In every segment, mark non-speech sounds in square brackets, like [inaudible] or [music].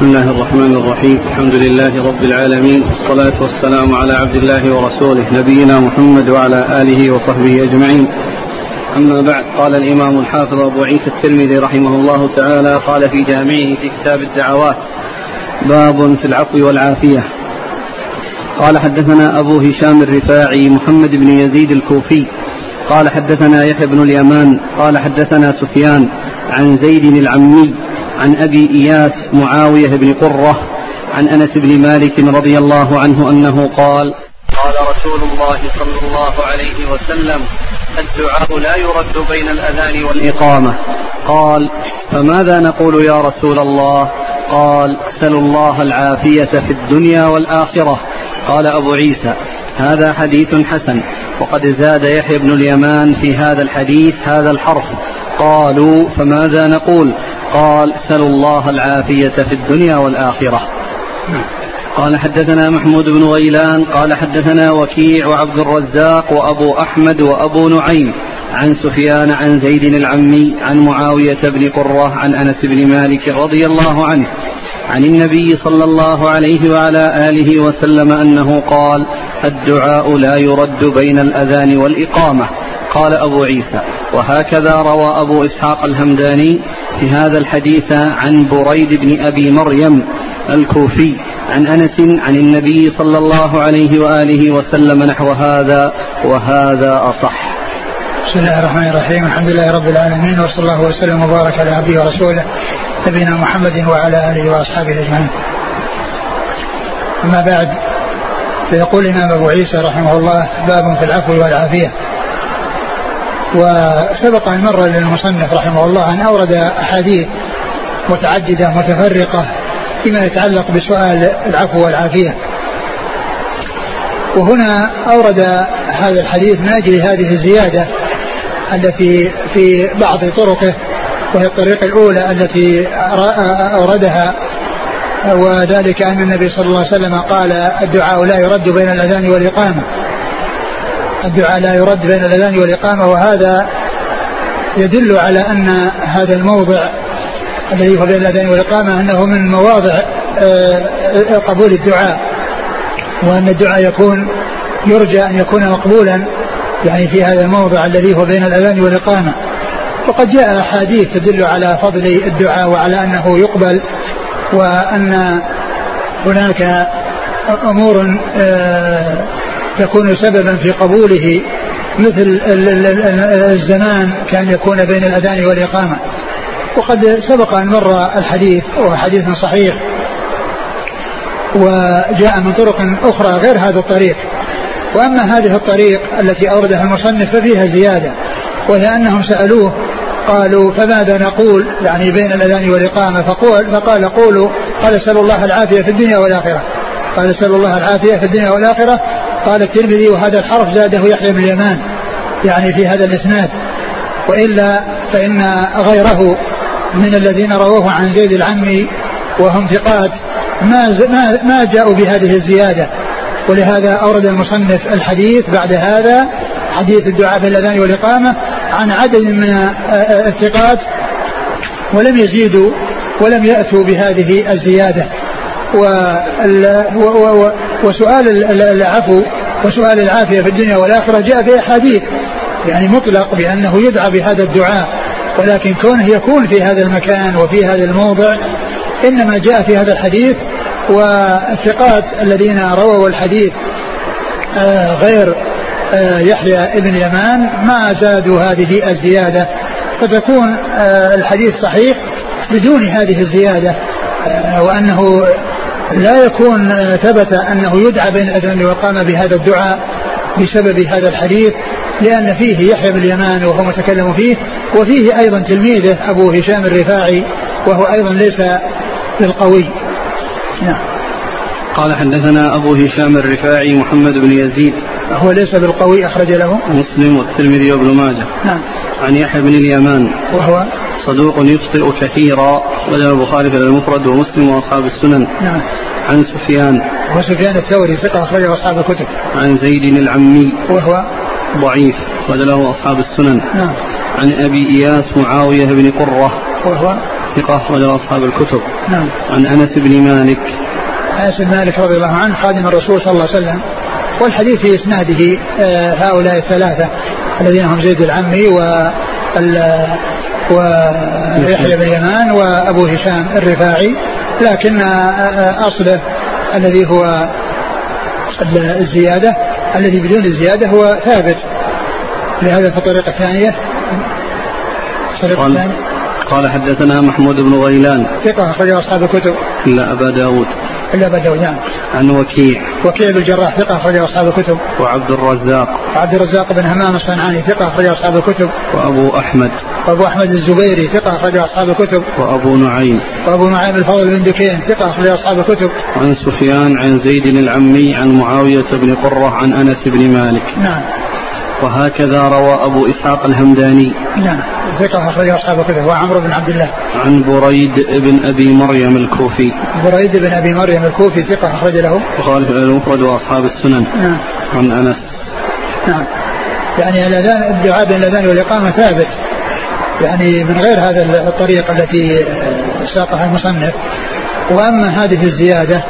بسم الله الرحمن الرحيم. الحمد لله رب العالمين. والصلاة والسلام على عبد الله ورسوله نبينا محمد وعلى آله وصحبه أجمعين. أما بعد قال الإمام الحافظ أبو عيسى الترمذي رحمه الله تعالى قال في جامعه في كتاب الدعوات باب في العفو والعافية. قال حدثنا أبو هشام الرفاعي محمد بن يزيد الكوفي. قال حدثنا يحيى بن اليمان. قال حدثنا سفيان عن زيد العمي. عن أبي إياس معاوية بن قرة عن أنس بن مالك رضي الله عنه أنه قال قال رسول الله صلى الله عليه وسلم الدعاء لا يرد بين الأذان والإقامة. قال فماذا نقول يا رسول الله؟ قال سلوا الله العافية في الدنيا والآخرة. قال أبو عيسى هذا حديث حسن وقد زاد يحيى بن اليمان في هذا الحديث هذا الحرف. قالوا فماذا نقول؟ قال سلوا الله العافية في الدنيا والآخرة. قال حدثنا محمود بن غيلان قال حدثنا وكيع وعبد الرزاق وأبو أحمد وأبو نعيم عن سفيان عن زيد العمي عن معاوية بن قرة عن أنس بن مالك رضي الله عنه عن النبي صلى الله عليه وعلى آله وسلم أنه قال الدعاء لا يرد بين الأذان والإقامة. قال أبو عيسى وهكذا روى أبو إسحاق الهمداني في هذا الحديث عن بريد بن أبي مريم الكوفي عن أنس عن النبي صلى الله عليه وآله وسلم نحو هذا وهذا أصح. بسم الله الرحمن الرحيم الحمد لله رب العالمين وصلى الله وسلم وبارك على عبده ورسوله نبينا محمد وعلى آله وأصحابه أجمعين. أما بعد فيقول الإمام أبو عيسى رحمه الله باب في العفو والعافية. وسبق أن مر للمصنف رحمه الله أن أورد أحاديث متعددة متفرقة فيما يتعلق بسؤال العفو والعافية. وهنا أورد هذا الحديث من أجل هذه الزيادة التي في بعض طرقه وهي الطريقة الأولى التي أوردها وذلك أن النبي صلى الله عليه وسلم قال الدعاء لا يرد بين الأذان والإقامة. الدعاء لا يرد بين الأذان والإقامة وهذا يدل على أن هذا الموضع الذي هو بين الأذان والإقامة أنه من مواضع قبول الدعاء وأن الدعاء يكون يرجى أن يكون مقبولا يعني في هذا الموضع الذي هو بين الأذان والإقامة. وقد جاء أحاديث تدل على فضل الدعاء وعلى أنه يقبل وأن هناك أمور تكون سببا في قبوله مثل الزمان كان يكون بين الأذان والإقامة. وقد سبق أن مر الحديث وهو حديث صحيح وجاء من طرق أخرى غير هذا الطريق. وأما هذه الطريق التي أوردها المصنف ففيها زيادة وهي أنهم سألوه قالوا فماذا نقول يعني بين الأذان والإقامة؟ فقول فقال قولوا قال أسأل الله العافية في الدنيا والآخرة. قال أسأل الله العافية في الدنيا والآخرة. قال الترمذي وهذا الحرف زاده يحيى بن اليمان يعني في هذا الإسناد. وإلا فإن غيره من الذين رووه عن زيد العمي وهم ثقات ما ما ما جاءوا بهذه الزيادة. ولهذا أورد المصنف الحديث بعد هذا حديث الدعاء في الأذان والإقامة عن عدد من الثقات ولم يزيدوا ولم يأتوا بهذه الزيادة. وسؤال العفو وسؤال العافية في الدنيا والآخرة جاء في أحاديث يعني مطلق بأنه يدعى بهذا الدعاء ولكن كونه يكون في هذا المكان وفي هذا الموضع إنما جاء في هذا الحديث والثقات الذين رووا الحديث غير يحيى ابن يمان ما زادوا هذه الزيادة. فتكون الحديث صحيح بدون هذه الزيادة وأنه لا يكون ثبت أنه يدعى بين الأذان وقام بهذا الدعاء بسبب هذا الحديث لأن فيه يحيى بن اليمان وهو متكلم فيه وفيه أيضا تلميذه أبو هشام الرفاعي وهو أيضا ليس بالقوي نعم. قال حدثنا أبو هشام الرفاعي محمد بن يزيد. هو ليس بالقوي أخرج له. مسلم والترمذي وابن ماجه. نعم. عن يحيى بن اليمان. وهو؟ صدوق يخطئ كثيرا. وله البخاري في المفرد ومسلم وأصحاب السنن. نعم. عن سفيان. وهو سفيان الثوري ثقة أخرجه أصحاب الكتب. عن زيد العمي. وهو؟ ضعيف وله أصحاب السنن. نعم. عن أبي إياس معاوية بن قرة. وهو؟ ثقة أخرجه أصحاب الكتب. نعم. عن أنس بن مالك. أنس بن مالك رضي الله عنه خادم الرسول صلى الله عليه وسلم. والحديث في إسناده آه، هؤلاء الثلاثة الذين هم زيد العمي و ويحيى بن يمان وأبو هشام الرفاعي. لكن آه، آه، أصله الذي هو الزيادة الذي بدون الزيادة هو ثابت. لهذا في الطريقة الثانية. الطريقة الثانية. قال حدثنا محمود بن غيلان. ثقة أخرج أصحاب الكتب. إلا أبا داود. إلا أبا داود نعم. عن وكيع. وكيع بن الجراح ثقة أخرج أصحاب الكتب. وعبد الرزاق. وعبد الرزاق بن همام الصنعاني ثقة أخرج أصحاب الكتب. وأبو أحمد. وأبو أحمد الزبيري ثقة أخرج أصحاب الكتب. وأبو نعيم. وأبو نعيم الفضل بن دكين ثقة أخرج أصحاب الكتب. عن سفيان عن زيد العمي عن معاوية بن قرة عن أنس بن مالك. نعم. وهكذا روى أبو إسحاق الهمداني. نعم. ثقة أخرج أصحاب الكتب. وعمرو بن عبد الله. عن بريد بن أبي مريم الكوفي. بريد بن أبي مريم الكوفي. ثقة أخرج له. في المفرد وأصحاب السنن. نعم. عن أنس. نعم. يعني الأذان الدعاء بين الأذان والإقامة ثابت. يعني من غير هذا الطريق التي ساقها المصنف. وأما هذه الزيادة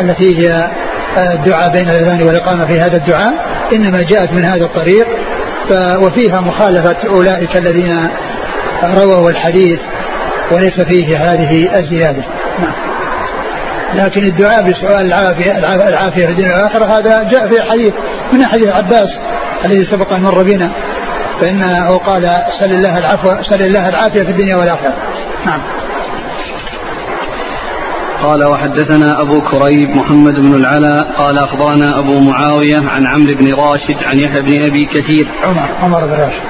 التي هي الدعاء بين الأذان والإقامة في هذا الدعاء إنما جاءت من هذا الطريق وفيها مخالفة أولئك الذين رووا الحديث وليس فيه هذه الزيادة. نعم. لكن الدعاء بسؤال العافية العافية في الدنيا والآخرة هذا جاء في حديث من حديث عباس الذي سبق أن مر بنا فإنه قال سل الله العفو سل الله العافية في الدنيا والآخرة. نعم. قال وحدثنا أبو كريب محمد بن العلاء قال أخبرنا أبو معاوية عن عمرو بن راشد عن يحيى بن أبي كثير. عمر عمر بن راشد.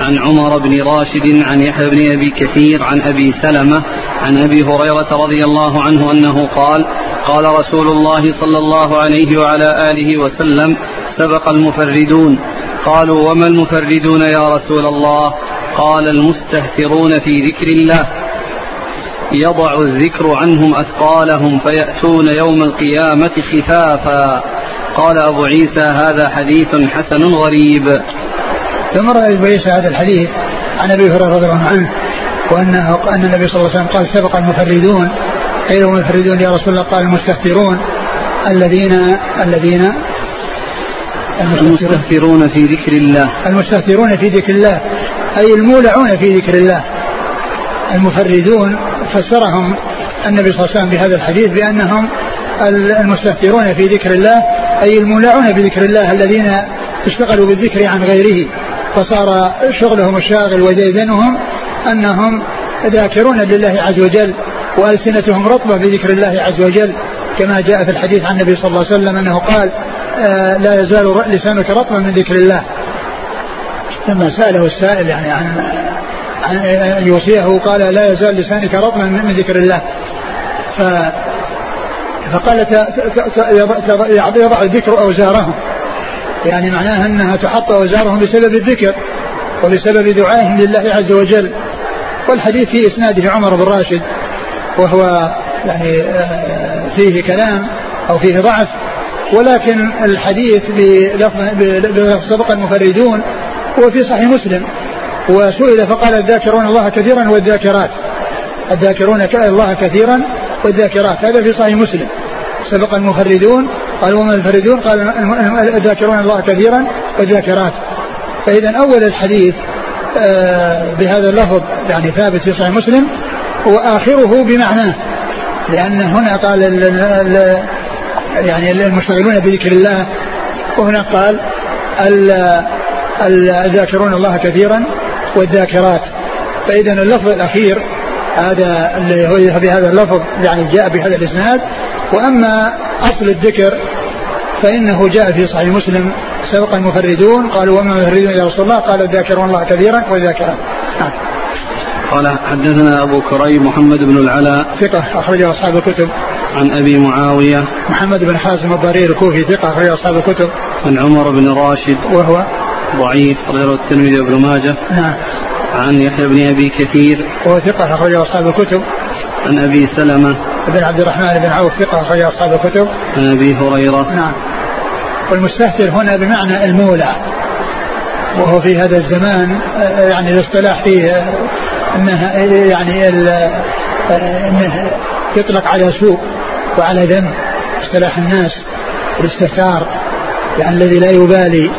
عن عمر بن راشد عن يحيى بن أبي كثير عن أبي سلمة عن أبي هريرة رضي الله عنه أنه قال قال رسول الله صلى الله عليه وعلى آله وسلم سبق المفردون. قالوا وما المفردون يا رسول الله؟ قال المستهترون في ذكر الله. يضع الذكر عنهم أثقالهم فيأتون يوم القيامة خفافا. قال أبو عيسى هذا حديث حسن غريب. ثم رأى أبو عيسى هذا الحديث عن أبي هريرة رضي الله عنه وأنه أن النبي صلى الله عليه وسلم قال سبق المفردون قيل المفردون يا رسول الله؟ قال المستهترون الذين الذين المستهترون في ذكر الله. المستهترون في ذكر الله أي المولعون في ذكر الله. المفردون فسرهم النبي صلى الله عليه وسلم بهذا الحديث بأنهم المستهترون في ذكر الله أي المولعون بذكر الله الذين اشتغلوا بالذكر عن غيره. فصار شغلهم الشاغل وديدنهم أنهم ذاكرون لله عز وجل وألسنتهم رطبة بذكر الله عز وجل. كما جاء في الحديث عن النبي صلى الله عليه وسلم أنه قال آه لا يزال لسانك رطبا من ذكر الله. لما سأله السائل يعني عن أن يوصيه. قال لا يزال لسانك رطبا من ذكر الله. ف فقال يضع الذكر أوزارهم. يعني معناها أنها تحط أوزارهم بسبب الذكر وبسبب دعائهم لله عز وجل. والحديث في إسناده عمر بن راشد وهو يعني آه، فيه كلام أو فيه ضعف. ولكن الحديث بلفظ سبق المفردون هو في صحيح مسلم. وسئل فقال الذاكرون الله كثيرا والذاكرات. الذاكرون الله كثيرا والذاكرات. هذا في صحيح مسلم. سبق المفردون. قالوا وما المفردون؟ قال الذاكرون الله كثيرا والذاكرات. فإذا أول الحديث آه، بهذا اللفظ يعني ثابت في صحيح مسلم وآخره بمعناه. لأن هنا قال ال ال يعني المشتغلون بذكر الله. وهنا قال الذاكرون الله كثيرا والذاكرات. فإذا اللفظ الأخير هذا اللي هو بهذا اللفظ يعني جاء بهذا الإسناد. وأما أصل الذكر فإنه جاء في صحيح مسلم سبق المفردون. قالوا وما المفردون يا رسول الله؟ قال الذاكرون الله كثيرا والذاكرات نعم. قال حدثنا أبو كريم محمد بن العلاء ثقة أخرجه أصحاب الكتب. عن أبي معاوية محمد بن حازم الضرير الكوفي ثقة أخرجه أصحاب الكتب. عن عمر بن راشد وهو ضعيف غير الترمذي وابن ماجه. نعم. عن يحيى بن أبي كثير. وهو ثقة أخرجه أصحاب الكتب. عن أبي سلمة. بن عبد الرحمن بن عوف ثقة أخرجه أصحاب الكتب. عن أبي هريرة. نعم. والمستهتر هنا بمعنى المولع وهو في هذا الزمان يعني الاصطلاح فيه إنها يعني إنه يطلق على سوء وعلى ذنب اصطلاح الناس الاستهتار يعني الذي لا يبالي.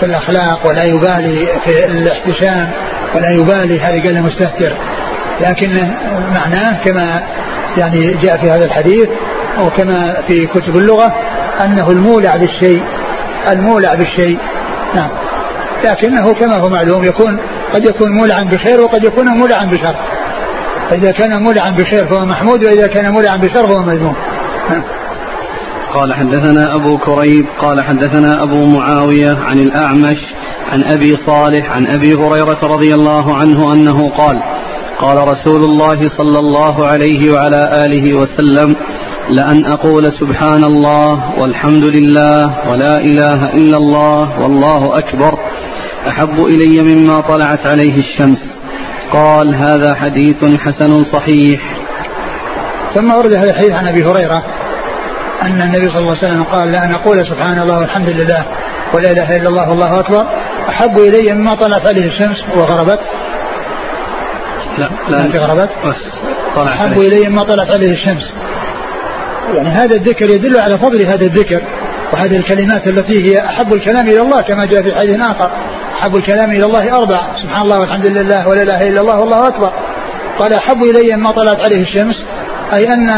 في الأخلاق ولا يبالي في الاحتشام ولا يبالي هذا قال مستهتر. لكن معناه كما يعني جاء في هذا الحديث أو كما في كتب اللغة أنه المولع بالشيء المولع بالشيء. نعم. لكنه كما هو معلوم يكون قد يكون مولعا بخير وقد يكون مولعا بشر. فإذا كان مولعا بخير فهو محمود وإذا كان مولعا بشر فهو مذموم. قال حدثنا أبو كريب قال حدثنا أبو معاوية عن الأعمش عن أبي صالح عن أبي هريرة رضي الله عنه أنه قال قال رسول الله صلى الله عليه وعلى آله وسلم لأن أقول سبحان الله والحمد لله ولا إله إلا الله والله أكبر أحب إلي مما طلعت عليه الشمس. قال هذا حديث حسن صحيح. ثم ورد هذا الحديث عن أبي هريرة أن النبي صلى الله عليه وسلم قال لأن أقول سبحان الله والحمد لله ولا إله إلا الله والله أكبر. أحب إلي مما طلعت عليه الشمس وغربت. لا لا. في غربت؟ بس طلعت أحب إلي مما طلعت عليه الشمس. يعني هذا الذكر يدل على فضل هذا الذكر وهذه الكلمات التي هي أحب الكلام إلى الله كما جاء في حديث آخر. أحب الكلام إلى الله أربع. سبحان الله والحمد لله ولا إله إلا الله والله أكبر. قال أحب إلي ما طلعت عليه الشمس. أي أن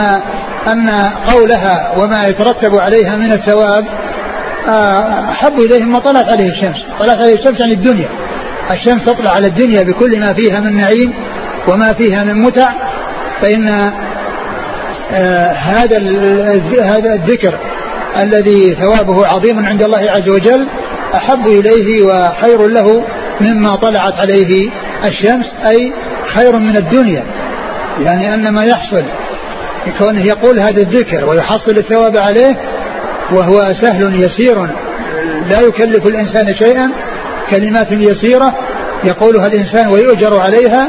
أن قولها وما يترتب عليها من الثواب آه، أحب إليهم ما طلعت عليه الشمس. طلعت عليه الشمس يعني الدنيا. الشمس تطلع على الدنيا بكل ما فيها من نعيم وما فيها من متع فإن آه هذا هذا الذكر الذي ثوابه عظيم عند الله عز وجل أحب إليه وخير له مما طلعت عليه الشمس أي خير من الدنيا. يعني أن ما يحصل كونه يقول هذا الذكر ويحصل الثواب عليه وهو سهل يسير. لا يكلف الإنسان شيئا كلمات يسيرة يقولها الإنسان ويؤجر عليها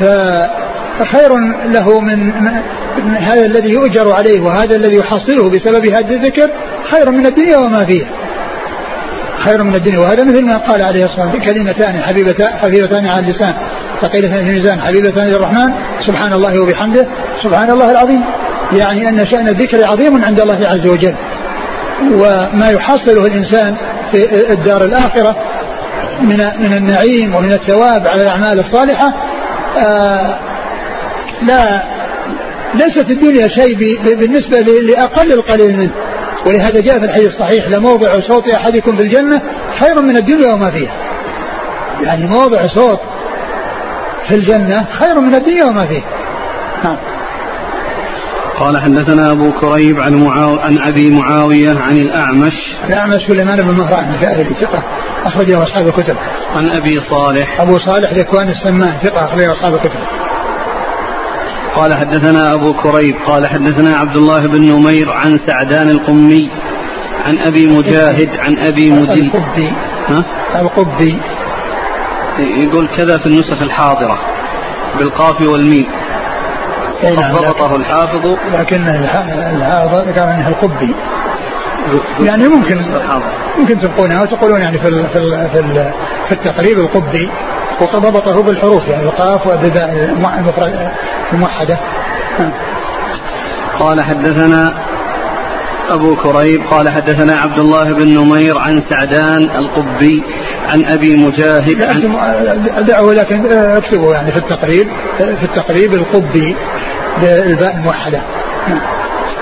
فخير له من, من هذا الذي يؤجر عليه وهذا الذي يحصله بسبب هذا الذكر خير من الدنيا وما فيها. خير من الدنيا. وهذا مثل ما قال عليه الصلاة والسلام كلمتان حبيبتان حبيبتان على اللسان. ثقيلتان في الميزان حبيبتان للرحمن سبحان الله وبحمده سبحان الله العظيم. يعني أن شأن الذكر عظيم عند الله عز وجل. وما يحصله الإنسان في الدار الآخرة من من النعيم ومن الثواب على الأعمال الصالحة آه لا ليست الدنيا شيء بالنسبة لأقل القليل منه. ولهذا جاء في الحديث الصحيح لموضع صوت أحدكم في الجنة خير من الدنيا وما فيها. يعني موضع صوت في الجنة خير من الدنيا وما فيها نعم. قال حدثنا أبو كريب عن معاو... عن أبي معاوية عن الأعمش. الأعمش سليمان بن مهران الكائري ثقة أخرجه أصحاب الكتب. عن أبي صالح. أبو صالح ذكوان السمان ثقة أخرجه أصحاب الكتب. قال حدثنا أبو كريب قال حدثنا عبد الله بن نمير عن سعدان القمي عن أبي مجاهد عن أبي مدل القبي. ها؟ القبي. يقول كذا في النسخ الحاضرة بالقاف والميم. أي نعم، ضبطه الحافظ. لكن الحافظ ذكر انه القبي يعني ممكن ممكن تبقونها وتقولون يعني في ال في ال في, ال في التقريب القبي وضبطه بالحروف يعني القاف والباء الموحدة. قال حدثنا أبو كريب قال حدثنا عبد الله بن نمير عن سعدان القبي عن أبي مجاهد عن دعوه لكن اكتبوا يعني في التقريب في التقريب القبي بالباء الموحدة.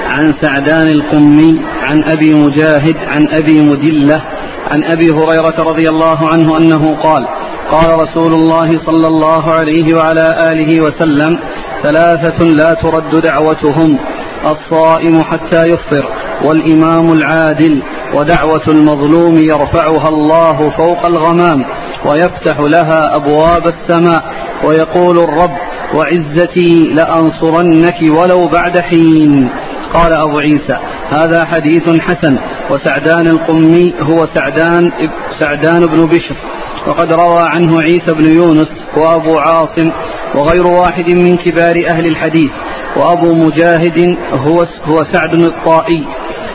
عن سعدان القمي عن أبي مجاهد عن أبي مدلة عن أبي هريرة رضي الله عنه أنه قال قال رسول الله صلى الله عليه وعلى آله وسلم ثلاثة لا ترد دعوتهم. الصائم حتى يفطر والإمام العادل ودعوة المظلوم يرفعها الله فوق الغمام ويفتح لها أبواب السماء ويقول الرب وعزتي لأنصرنك ولو بعد حين. قال أبو عيسى هذا حديث حسن وسعدان القمي هو سعدان سعدان بن بشر. وقد روى عنه عيسى بن يونس وأبو عاصم وغير واحد من كبار أهل الحديث. وأبو مجاهد هو هو سعد الطائي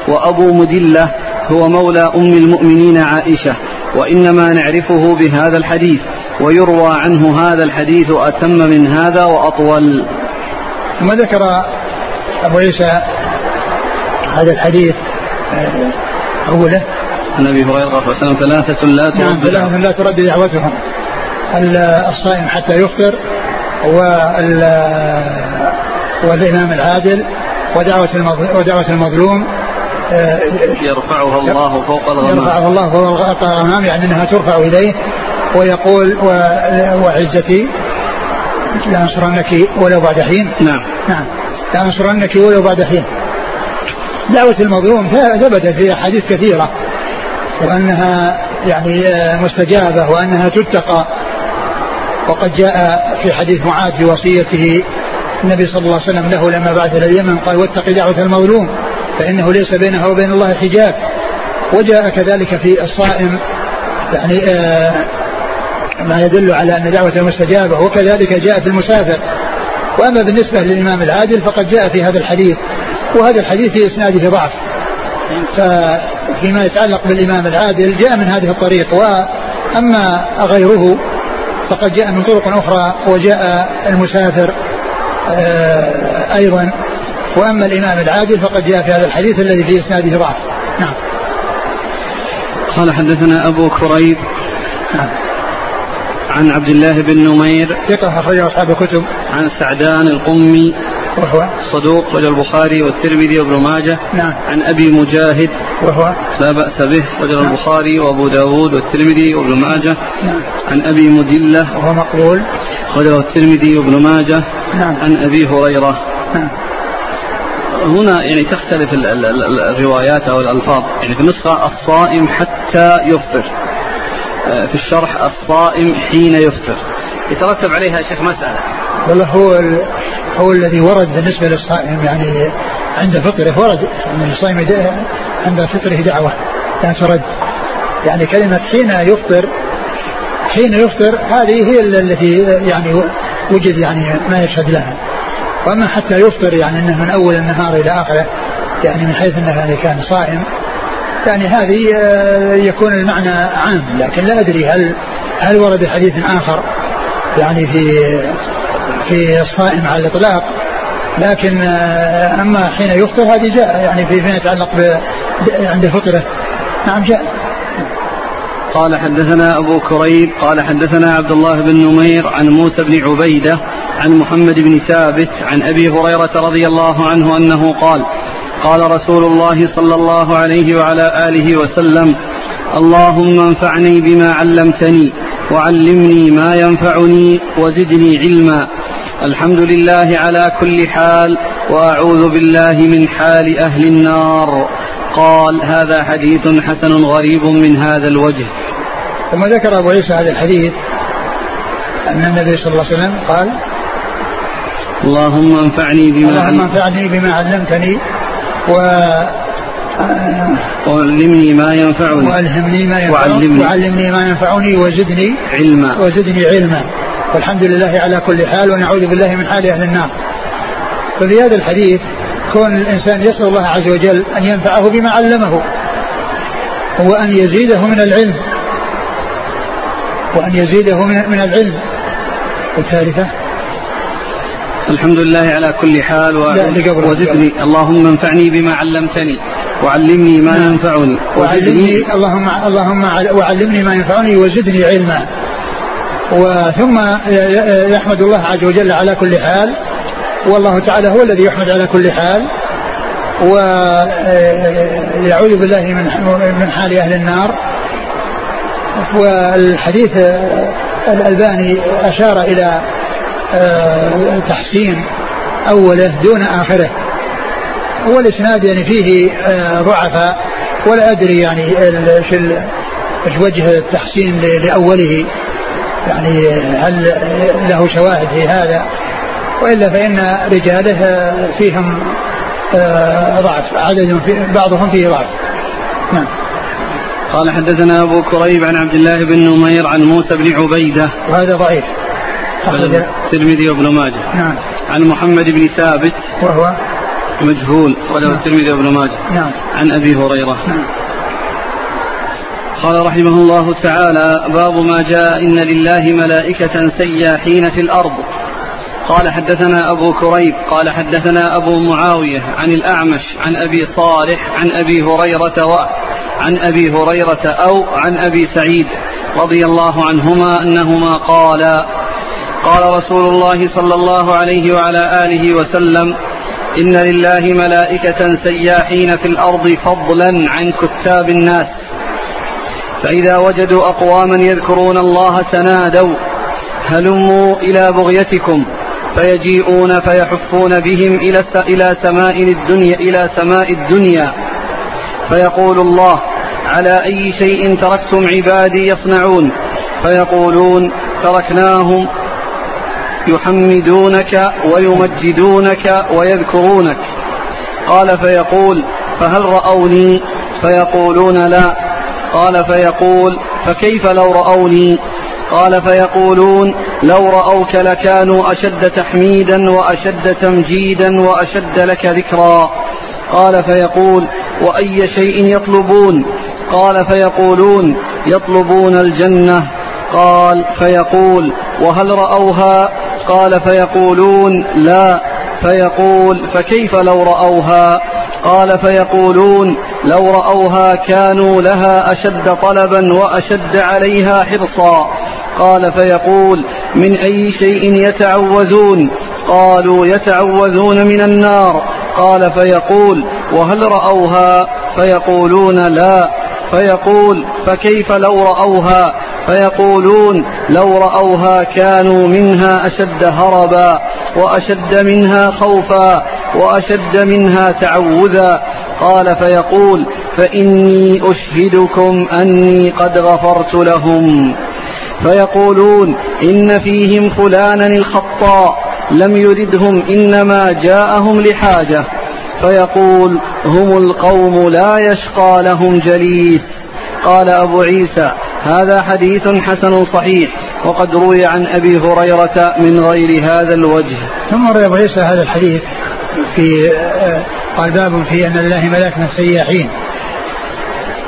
وأبو مدلة هو مولى أم المؤمنين عائشة وإنما نعرفه بهذا الحديث ويروى عنه هذا الحديث أتم من هذا وأطول. ثم ذكر أبو عيسى هذا الحديث آه، أوله. عن أبي هريرة صلى الله عليه وسلم ثلاثة لا ترد نعم ثلاثة لا ترد دعوتهم الصائم حتى يفطر والإمام العادل ودعوة ودعوة المظلوم آه، يرفعها الله فوق الغمام. يرفعها الله فوق الغمام يعني إنها ترفع إليه ويقول وعزتي لأنصرنك ولو بعد حين. نعم. نعم. لأنصرنك ولو بعد حين. دعوة المظلوم ثبتت في أحاديث كثيرة وأنها يعني آه، مستجابة وأنها تتقى. وقد جاء في حديث معاذ في وصيته النبي صلى الله عليه وسلم له لما بعث إلى اليمن قال واتق دعوة المظلوم فإنه ليس بينها وبين الله حجاب. وجاء كذلك في الصائم يعني آه ما يدل على أن دعوة مستجابة وكذلك جاء في المسافر. وأما بالنسبة للإمام العادل فقد جاء في هذا الحديث وهذا الحديث في إسناده ضعف. فيما يتعلق بالإمام العادل جاء من هذه الطريق وأما غيره فقد جاء من طرق أخرى وجاء المسافر. أيضا. وأما الإمام العادل فقد جاء في هذا الحديث الذي في إسناده ضعف. نعم. قال حدثنا أبو كريب نعم. عن عبد الله بن نمير ثقة أخرجه أصحاب الكتب. عن سعدان القمي وهو صدوق رجل البخاري والترمذي وابن ماجه. نعم. عن أبي مجاهد. وهو لا بأس به رجل نعم. البخاري وأبو داود والترمذي وابن ماجه. نعم. عن أبي مدلة. وهو مقبول. رجل الترمذي وابن ماجه. نعم. عن أبي هريرة. نعم. هنا يعني تختلف الروايات أو الألفاظ. يعني في النسخة الصائم حتى يفطر. آه، في الشرح الصائم حين يفطر. يترتب عليها شيخ مسألة. والله هو هو الذي ورد بالنسبة للصائم يعني عند فطره ورد ان الصائم عند فطره دعوة لا ترد يعني كلمة حين يفطر حين يفطر هذه هي التي يعني وجد يعني ما يشهد لها. وأما حتى يفطر يعني إنه من أول النهار إلى اخره يعني من حيث إنه يعني كان صائم يعني هذه آه، يكون المعنى عام. لكن لا أدري هل هل ورد حديث آخر يعني في في الصائم على الإطلاق لكن آه، أما حين يفطر هذه جاء يعني في فيما يتعلق عند فطره نعم جاء. قال حدثنا أبو كريب قال حدثنا عبد الله بن نمير عن موسى بن عبيدة عن محمد بن ثابت عن أبي هريرة رضي الله عنه أنه قال قال رسول الله صلى الله عليه وعلى آله وسلم اللهم انفعني بما علمتني وعلمني ما ينفعني وزدني علما. الحمد لله على كل حال وأعوذ بالله من حال أهل النار. قال هذا حديث حسن غريب من هذا الوجه. ثم ذكر أبو عيسى هذا الحديث أن النبي صلى الله عليه وسلم قال اللهم انفعني بما اللهم انفعني بما علمتني و وعلمني ما ينفعني. وألهمني ما ينفعني وعلمني, وعلمني ما ينفعني وزدني علما. وزدني علما. والحمد لله على كل حال ونعوذ بالله من حال أهل النار. ففي هذا الحديث كون الإنسان يسأل الله عز وجل أن ينفعه بما علمه وأن يزيده من العلم وأن يزيده من العلم. والثالثة؟ الحمد لله على كل حال و... وزدني. اللهم انفعني بما علمتني وعلمني ما نعم. ينفعني وعلمني اللهم اللهم وعلمني ما ينفعني وزدني علما. وثم يحمد الله عز وجل على كل حال والله تعالى هو الذي يحمد على كل حال ويعوذ بالله من من حال أهل النار. والحديث الألباني أشار إلى آه، تحسين أوله دون آخره. والإسناد يعني فيه آه، ضعفاء ولا أدري يعني إيش وجه التحسين لأوله. يعني هل له شواهد في هذا؟ وإلا فإن رجاله فيهم آه، ضعف عدد في بعضهم فيه ضعف. نعم. قال حدثنا أبو كريب عن عبد الله بن نمير عن موسى بن عبيدة. وهذا ضعيف. الترمذي وابن ماجه. نعم. عن محمد بن ثابت. وهو؟ مجهول. وله نعم. الترمذي وابن ماجه. نعم. عن أبي هريرة. نعم. قال رحمه الله تعالى باب ما جاء إن لله ملائكة سياحين في الأرض. قال حدثنا أبو كريب قال حدثنا أبو معاوية عن الأعمش عن أبي صالح عن أبي هريرة و عن أبي هريرة أو عن أبي سعيد رضي الله عنهما أنهما قالا قال رسول الله صلى الله عليه وعلى آله وسلم إن لله ملائكة سياحين في الأرض فضلا عن كتاب الناس. فإذا وجدوا أقواما يذكرون الله تنادوا هلموا إلى بغيتكم فيجيئون فيحفون بهم إلى إلى سماء الدنيا إلى سماء الدنيا. فيقول الله على أي شيء تركتم عبادي يصنعون؟ فيقولون تركناهم يحمدونك ويمجدونك ويذكرونك. قال فيقول فهل رأوني؟ فيقولون لا. قال فيقول فكيف لو رأوني؟ قال فيقولون لو رأوك لكانوا أشد تحميدا وأشد تمجيدا وأشد لك ذكرا. قال فيقول وأي شيء يطلبون؟ قال فيقولون يطلبون الجنة. قال فيقول وهل رأوها؟ قال فيقولون لا. فيقول فكيف لو رأوها؟ قال فيقولون لو رأوها كانوا لها أشد طلبا وأشد عليها حرصا. قال فيقول من أي شيء يتعوذون؟ قالوا يتعوذون من النار. قال فيقول وهل رأوها؟ فيقولون لا. فيقول فكيف لو رأوها؟ فيقولون لو رأوها كانوا منها أشد هربا وأشد منها خوفا. وأشد منها تعوذا. قال فيقول فإني أشهدكم أني قد غفرت لهم. فيقولون إن فيهم فلانا الخطاء لم يردهم إنما جاءهم لحاجة. فيقول هم القوم لا يشقى لهم جليس. قال أبو عيسى هذا حديث حسن صحيح وقد روي عن أبي هريرة من غير هذا الوجه. ثم روي أبو عيسى هذا الحديث في قال باب في أن لله ملائكة سياحين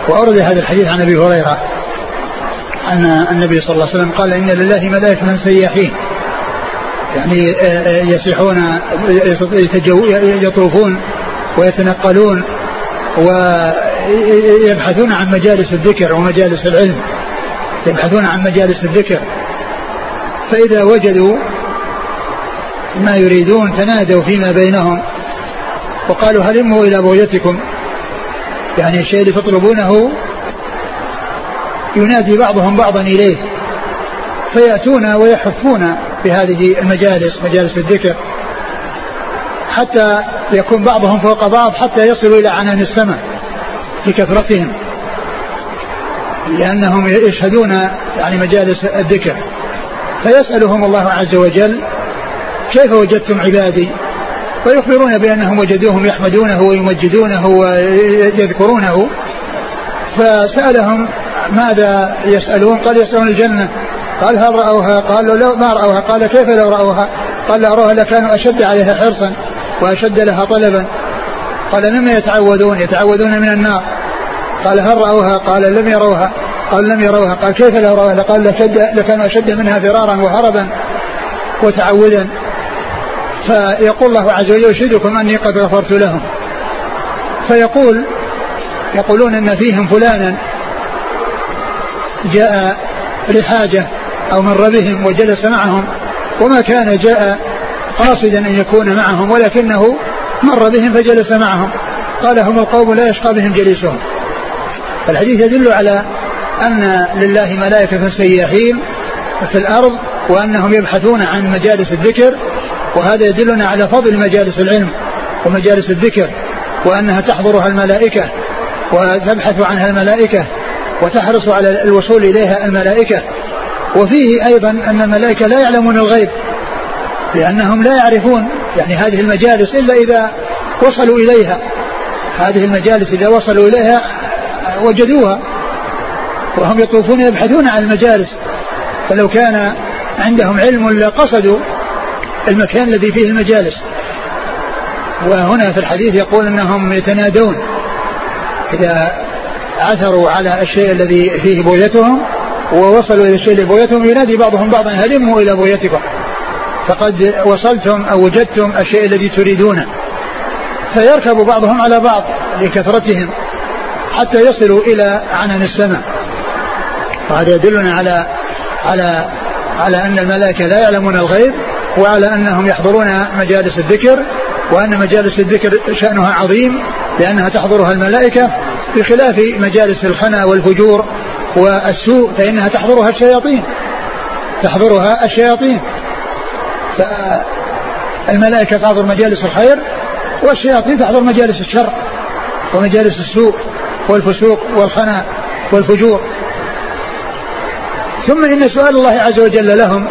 وأورد هذا الحديث عن أبي هريرة أن النبي صلى الله عليه وسلم قال إن لله ملائكة سياحين. يعني يسيحون يطوفون ويتنقلون ويبحثون عن مجالس الذكر ومجالس العلم. يبحثون عن مجالس الذكر. فإذا وجدوا ما يريدون تنادوا فيما بينهم وقالوا هلموا إلى بغيتكم. يعني الشيء اللي تطلبونه ينادي بعضهم بعضا إليه. فيأتون ويحفون في هذه المجالس مجالس الذكر. حتى يكون بعضهم فوق بعض حتى يصلوا إلى عنان السماء في كثرتهم. لأنهم يشهدون يعني مجالس الذكر. فيسألهم الله عز وجل كيف وجدتم عبادي؟ ويخبرون بأنهم وجدوهم يحمدونه ويمجدونه ويذكرونه. فسألهم ماذا يسألون؟ قال يسألون الجنة. قال هل رأوها؟ قالوا لو ما رأوها. قال كيف لو رأوها؟ قال لو رأوها لكانوا أشد عليها حرصا وأشد لها طلبا. قال مما يتعوذون؟ يتعوذون من النار. قال هل رأوها؟ قال لم يروها. قال لم يروها. قال كيف لو رأوها؟ قال لكانوا أشد منها فرارا وهربا وتعوذا. فيقول الله عز وجل يشهدكم أني قد غفرت لهم. فيقول يقولون أن فيهم فلانا جاء لحاجة أو مر بهم وجلس معهم وما كان جاء قاصدا أن يكون معهم ولكنه مر بهم فجلس معهم. قال هم القوم لا يشقى بهم جليسهم. الحديث يدل على أن لله ملائكة سياحين في الأرض وأنهم يبحثون عن مجالس الذكر وهذا يدلنا على فضل مجالس العلم ومجالس الذكر وأنها تحضرها الملائكة وتبحث عنها الملائكة وتحرص على الوصول إليها الملائكة. وفيه أيضا أن الملائكة لا يعلمون الغيب لأنهم لا يعرفون يعني هذه المجالس إلا إذا وصلوا إليها. هذه المجالس إذا وصلوا إليها وجدوها وهم يطوفون يبحثون عن المجالس. فلو كان عندهم علم لقصدوا المكان الذي فيه المجالس. وهنا في الحديث يقول إنهم يتنادون. إذا عثروا على الشيء الذي فيه بغيتهم ووصلوا إلى الشيء الذي بغيتهم ينادي بعضهم بعضا هلموا إلى بغيتكم فقد وصلتم أو وجدتم الشيء الذي تريدونه. فيركب بعضهم على بعض لكثرتهم حتى يصلوا إلى عنان السماء. وهذا يدلنا على على على أن الملائكة لا يعلمون الغيب. وعلى أنهم يحضرون مجالس الذكر وأن مجالس الذكر شأنها عظيم لأنها تحضرها الملائكة بخلاف مجالس الخنا والفجور والسوء فإنها تحضرها الشياطين. تحضرها الشياطين. فالملائكة تحضر مجالس الخير والشياطين تحضر مجالس الشر ومجالس السوء والفسوق والخنا والفجور. ثم إن سؤال الله عز وجل لهم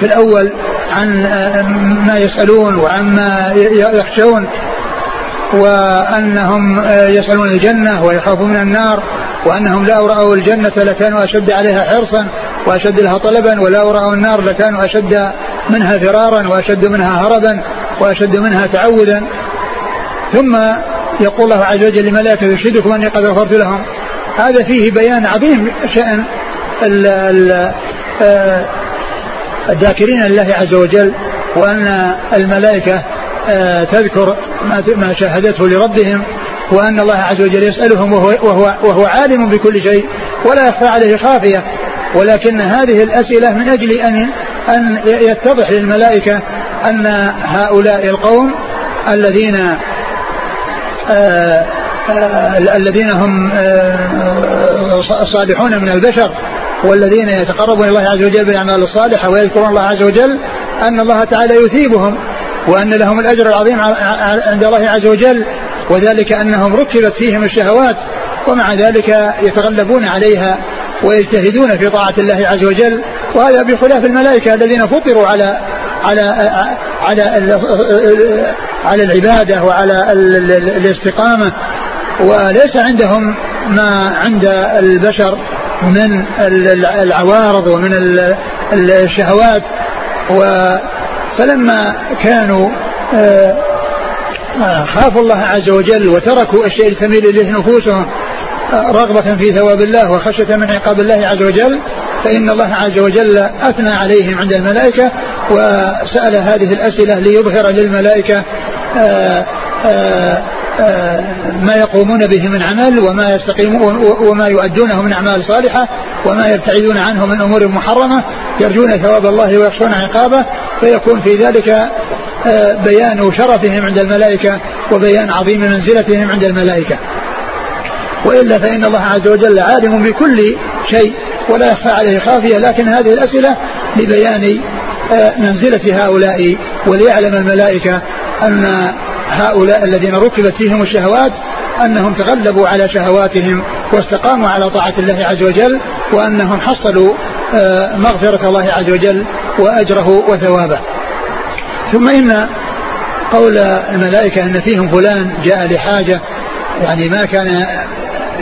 في الأول عن ما يسألون وعما يخشون وأنهم يسألون الجنة ويخافون من النار وأنهم لا رأوا الجنة لكانوا أشد عليها حرصا وأشد لها طلبا ولا رأوا النار لكانوا أشد منها فرارا وأشد منها هربا وأشد منها تعودا ثم يقول الله عز وجل للملائكة يشهدكم أني قد غفرت لهم. هذا فيه بيان عظيم شأن آه، الذاكرين لله عز وجل وأن الملائكة آه، تذكر ما شاهدته لربهم وأن الله عز وجل يسألهم وهو, وهو, وهو عالم بكل شيء ولا يخفى عليه خافية. ولكن هذه الأسئلة من أجل أن أن يتضح للملائكة أن هؤلاء القوم الذين آه آه الذين هم صالحون من البشر والذين يتقربون إلى الله عز وجل بالأعمال الصالحة ويذكرون الله عز وجل أن الله تعالى يثيبهم وأن لهم الأجر العظيم عند الله عز وجل وذلك أنهم ركبت فيهم الشهوات ومع ذلك يتغلبون عليها ويجتهدون في طاعة الله عز وجل. وهذا بخلاف الملائكة الذين فطروا على على على على العبادة وعلى الاستقامة. وليس عندهم ما عند البشر. من العوارض ومن الشهوات فلما كانوا آه، خافوا الله عز وجل وتركوا الشيء تميل اليه نفوسهم رغبة في ثواب الله وخشية من عقاب الله عز وجل فإن الله عز وجل أثنى عليهم عند الملائكة وسأل هذه الأسئلة ليظهر للملائكة آآ آآ ما يقومون به من عمل وما يستقيمون وما يؤدونه من أعمال صالحة وما يبتعدون عنه من أمور محرمة يرجون ثواب الله ويخشون عقابه فيكون في ذلك بيان شرفهم عند الملائكة وبيان عظيم منزلتهم عند الملائكة. وإلا فإن الله عز وجل عالم بكل شيء ولا يخفى عليه خافية لكن هذه الأسئلة لبيان آه، منزلة هؤلاء وليعلم الملائكة أن هؤلاء الذين ركبت فيهم الشهوات أنهم تغلبوا على شهواتهم واستقاموا على طاعة الله عز وجل وأنهم حصلوا آه، مغفرة الله عز وجل وأجره وثوابه. ثم إن قول الملائكة أن فيهم فلان جاء لحاجة يعني ما كان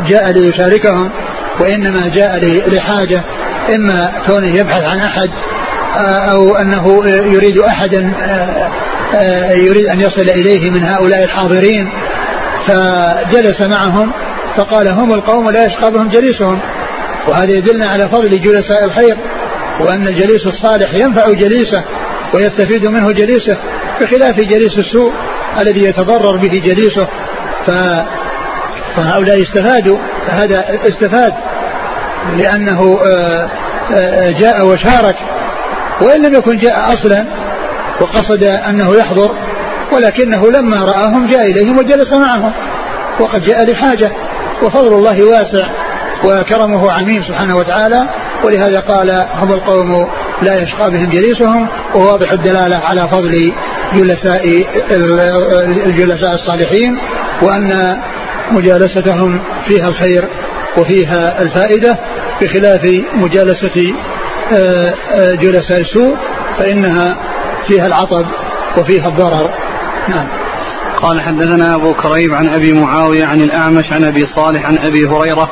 جاء ليشاركهم وإنما جاء لحاجة إما كونه يبحث عن أحد آه، أو أنه يريد أحدا آه، يريد أن يصل إليه من هؤلاء الحاضرين. فجلس معهم فقال هم القوم لا يشقى بهم جليسهم. وهذا يدلنا على فضل جلساء الخير وأن الجليس الصالح ينفع جليسه ويستفيد منه جليسه بخلاف جليس السوء الذي يتضرر به جليسه. ف فهؤلاء استفادوا فهذا استفاد لأنه آه، آه، جاء وشارك. وإن لم يكن جاء أصلا وقصد أنه يحضر ولكنه لما رآهم جاء إليهم وجلس معهم وقد جاء لحاجة وفضل الله واسع وكرمه عميم سبحانه وتعالى ولهذا قال هم القوم لا يشقى بهم جليسهم وواضح الدلالة على فضل جلساء الجلساء الصالحين وأن مجالستهم فيها الخير وفيها الفائدة بخلاف مجالسة آه، آه، جلساء السوء فإنها فيها العطب وفيها الضرر. نعم. قال حدثنا أبو كريب عن أبي معاوية عن الأعمش عن أبي صالح عن أبي هريرة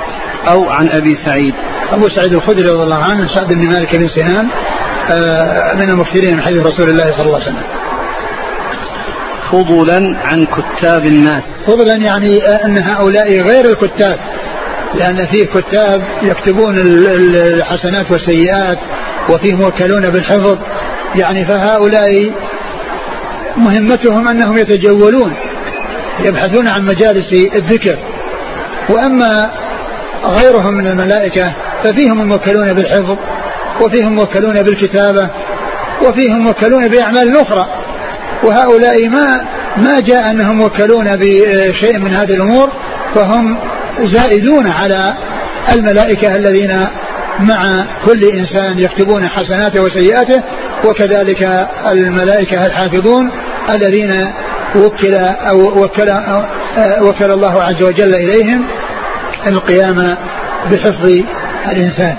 أو عن أبي سعيد. أبو سعيد الخدري رضي الله عنه سعد بن مالك بن سنان آه، من المكثرين من حديث رسول الله صلى الله عليه وسلم. فضلا عن كتاب الناس. فضلا يعني أن هؤلاء غير الكتاب لأن فيه كتاب يكتبون الحسنات والسيئات وفيه موكلون بالحفظ يعني فهؤلاء مهمتهم أنهم يتجولون يبحثون عن مجالس الذكر. وأما غيرهم من الملائكة ففيهم الموكلون بالحفظ وفيهم موكلون بالكتابة وفيهم موكلون بأعمال أخرى. وهؤلاء ما ما جاء أنهم موكلون بشيء من هذه الأمور فهم زائدون على الملائكة الذين مع كل إنسان يكتبون حسناته وسيئاته وكذلك الملائكة الحافظون الذين وكل أو وكل, أو وكل الله عز وجل إليهم القيام بحفظ الإنسان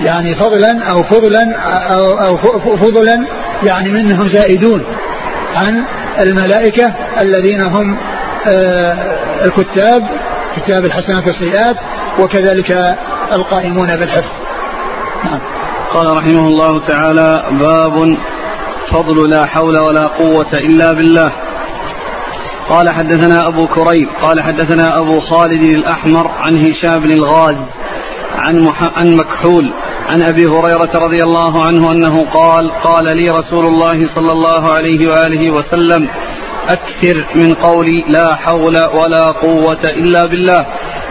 يعني فضلا أو فضلا أو, أو فضلا يعني منهم زائدون عن الملائكة الذين هم آه، الكتاب كتاب الحسنات والسيئات وكذلك القائمون بالحفظ نعم. قال رحمه الله تعالى باب فضل لا حول ولا قوة إلا بالله. قال حدثنا أبو كريب قال حدثنا أبو خالد الأحمر عن هشام بن الغاز عن, مح... عن مكحول عن أبي هريرة رضي الله عنه أنه قال قال لي رسول الله صلى الله عليه وآله وسلم أكثر من قولي لا حول ولا قوة إلا بالله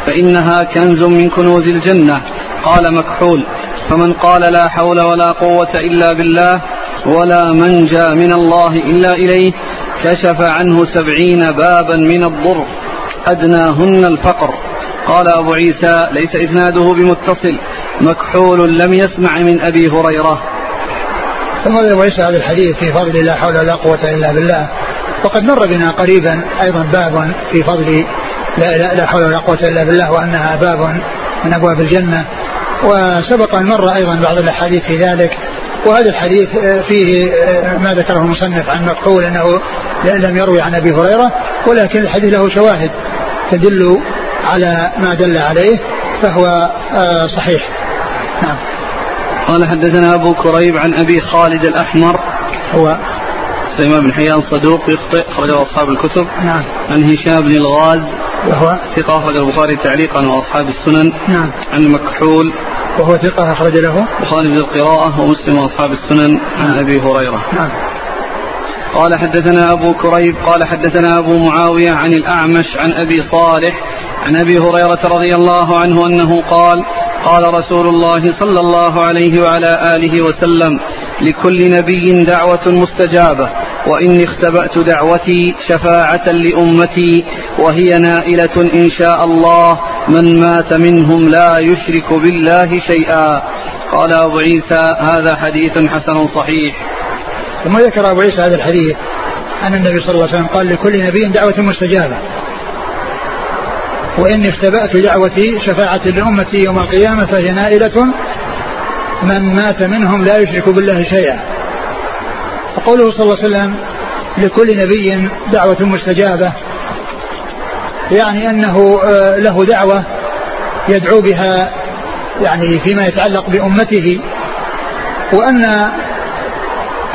فإنها كنز من كنوز الجنة. قال مكحول فمن قال لا حول ولا قوة إلا بالله ولا منجى من الله إلا إليه كشف عنه سبعين بابا من الضر أدناهن الفقر. قال أبو عيسى ليس إسناده بمتصل مكحول لم يسمع من أبي هريرة. ثم أبو عيسى هذا الحديث في فضل لا حول ولا قوة إلا بالله. وقد مر بنا قريبا أيضا باب في فضل لا, لا, لا حول ولا قوة إلا بالله وأنها باب من أبواب الجنة. وسبق أن مر أيضا بعض الأحاديث في ذلك وهذا الحديث فيه ما ذكره المصنف عن مكحول أنه لم يروي عن أبي هريرة ولكن الحديث له شواهد تدل على ما دل عليه فهو آه، صحيح. نعم. قال حدثنا أبو كريب عن أبي خالد الأحمر. هو سليمان بن حيان صدوق يخطئ أخرجه أصحاب الكتب. نعم. عن هشام بن الغاز. وهو؟ ثقة أخرج البخاري تعليقا وأصحاب السنن. نعم. عن مكحول. وهو ثقة أخرج له البخاري بالقراءة ومسلم وأصحاب السنن عن. أبي هريرة نعم قال حدثنا أبو كريب قال حدثنا أبو معاوية عن الأعمش عن أبي صالح عن أبي هريرة رضي الله عنه أنه قال قال رسول الله صلى الله عليه وعلى آله وسلم لكل نبي دعوة مستجابة وإني اختبأت دعوتي شفاعة لأمتي وهي نائلة إن شاء الله من مات منهم لا يشرك بالله شيئا. قال أبو عيسى هذا حديث حسن صحيح. ثم ذكر أبو عيسى هذا الحديث أن النبي صلى الله عليه وسلم قال لكل نبي دعوة مستجابة. وإني اختبأت دعوتي شفاعة لأمتي يوم القيامة فهي نائلة من مات منهم لا يشرك بالله شيئا. وقوله صلى الله عليه وسلم لكل نبي دعوة مستجابة يعني أنه آه، له دعوة يدعو بها يعني فيما يتعلق بأمته وأن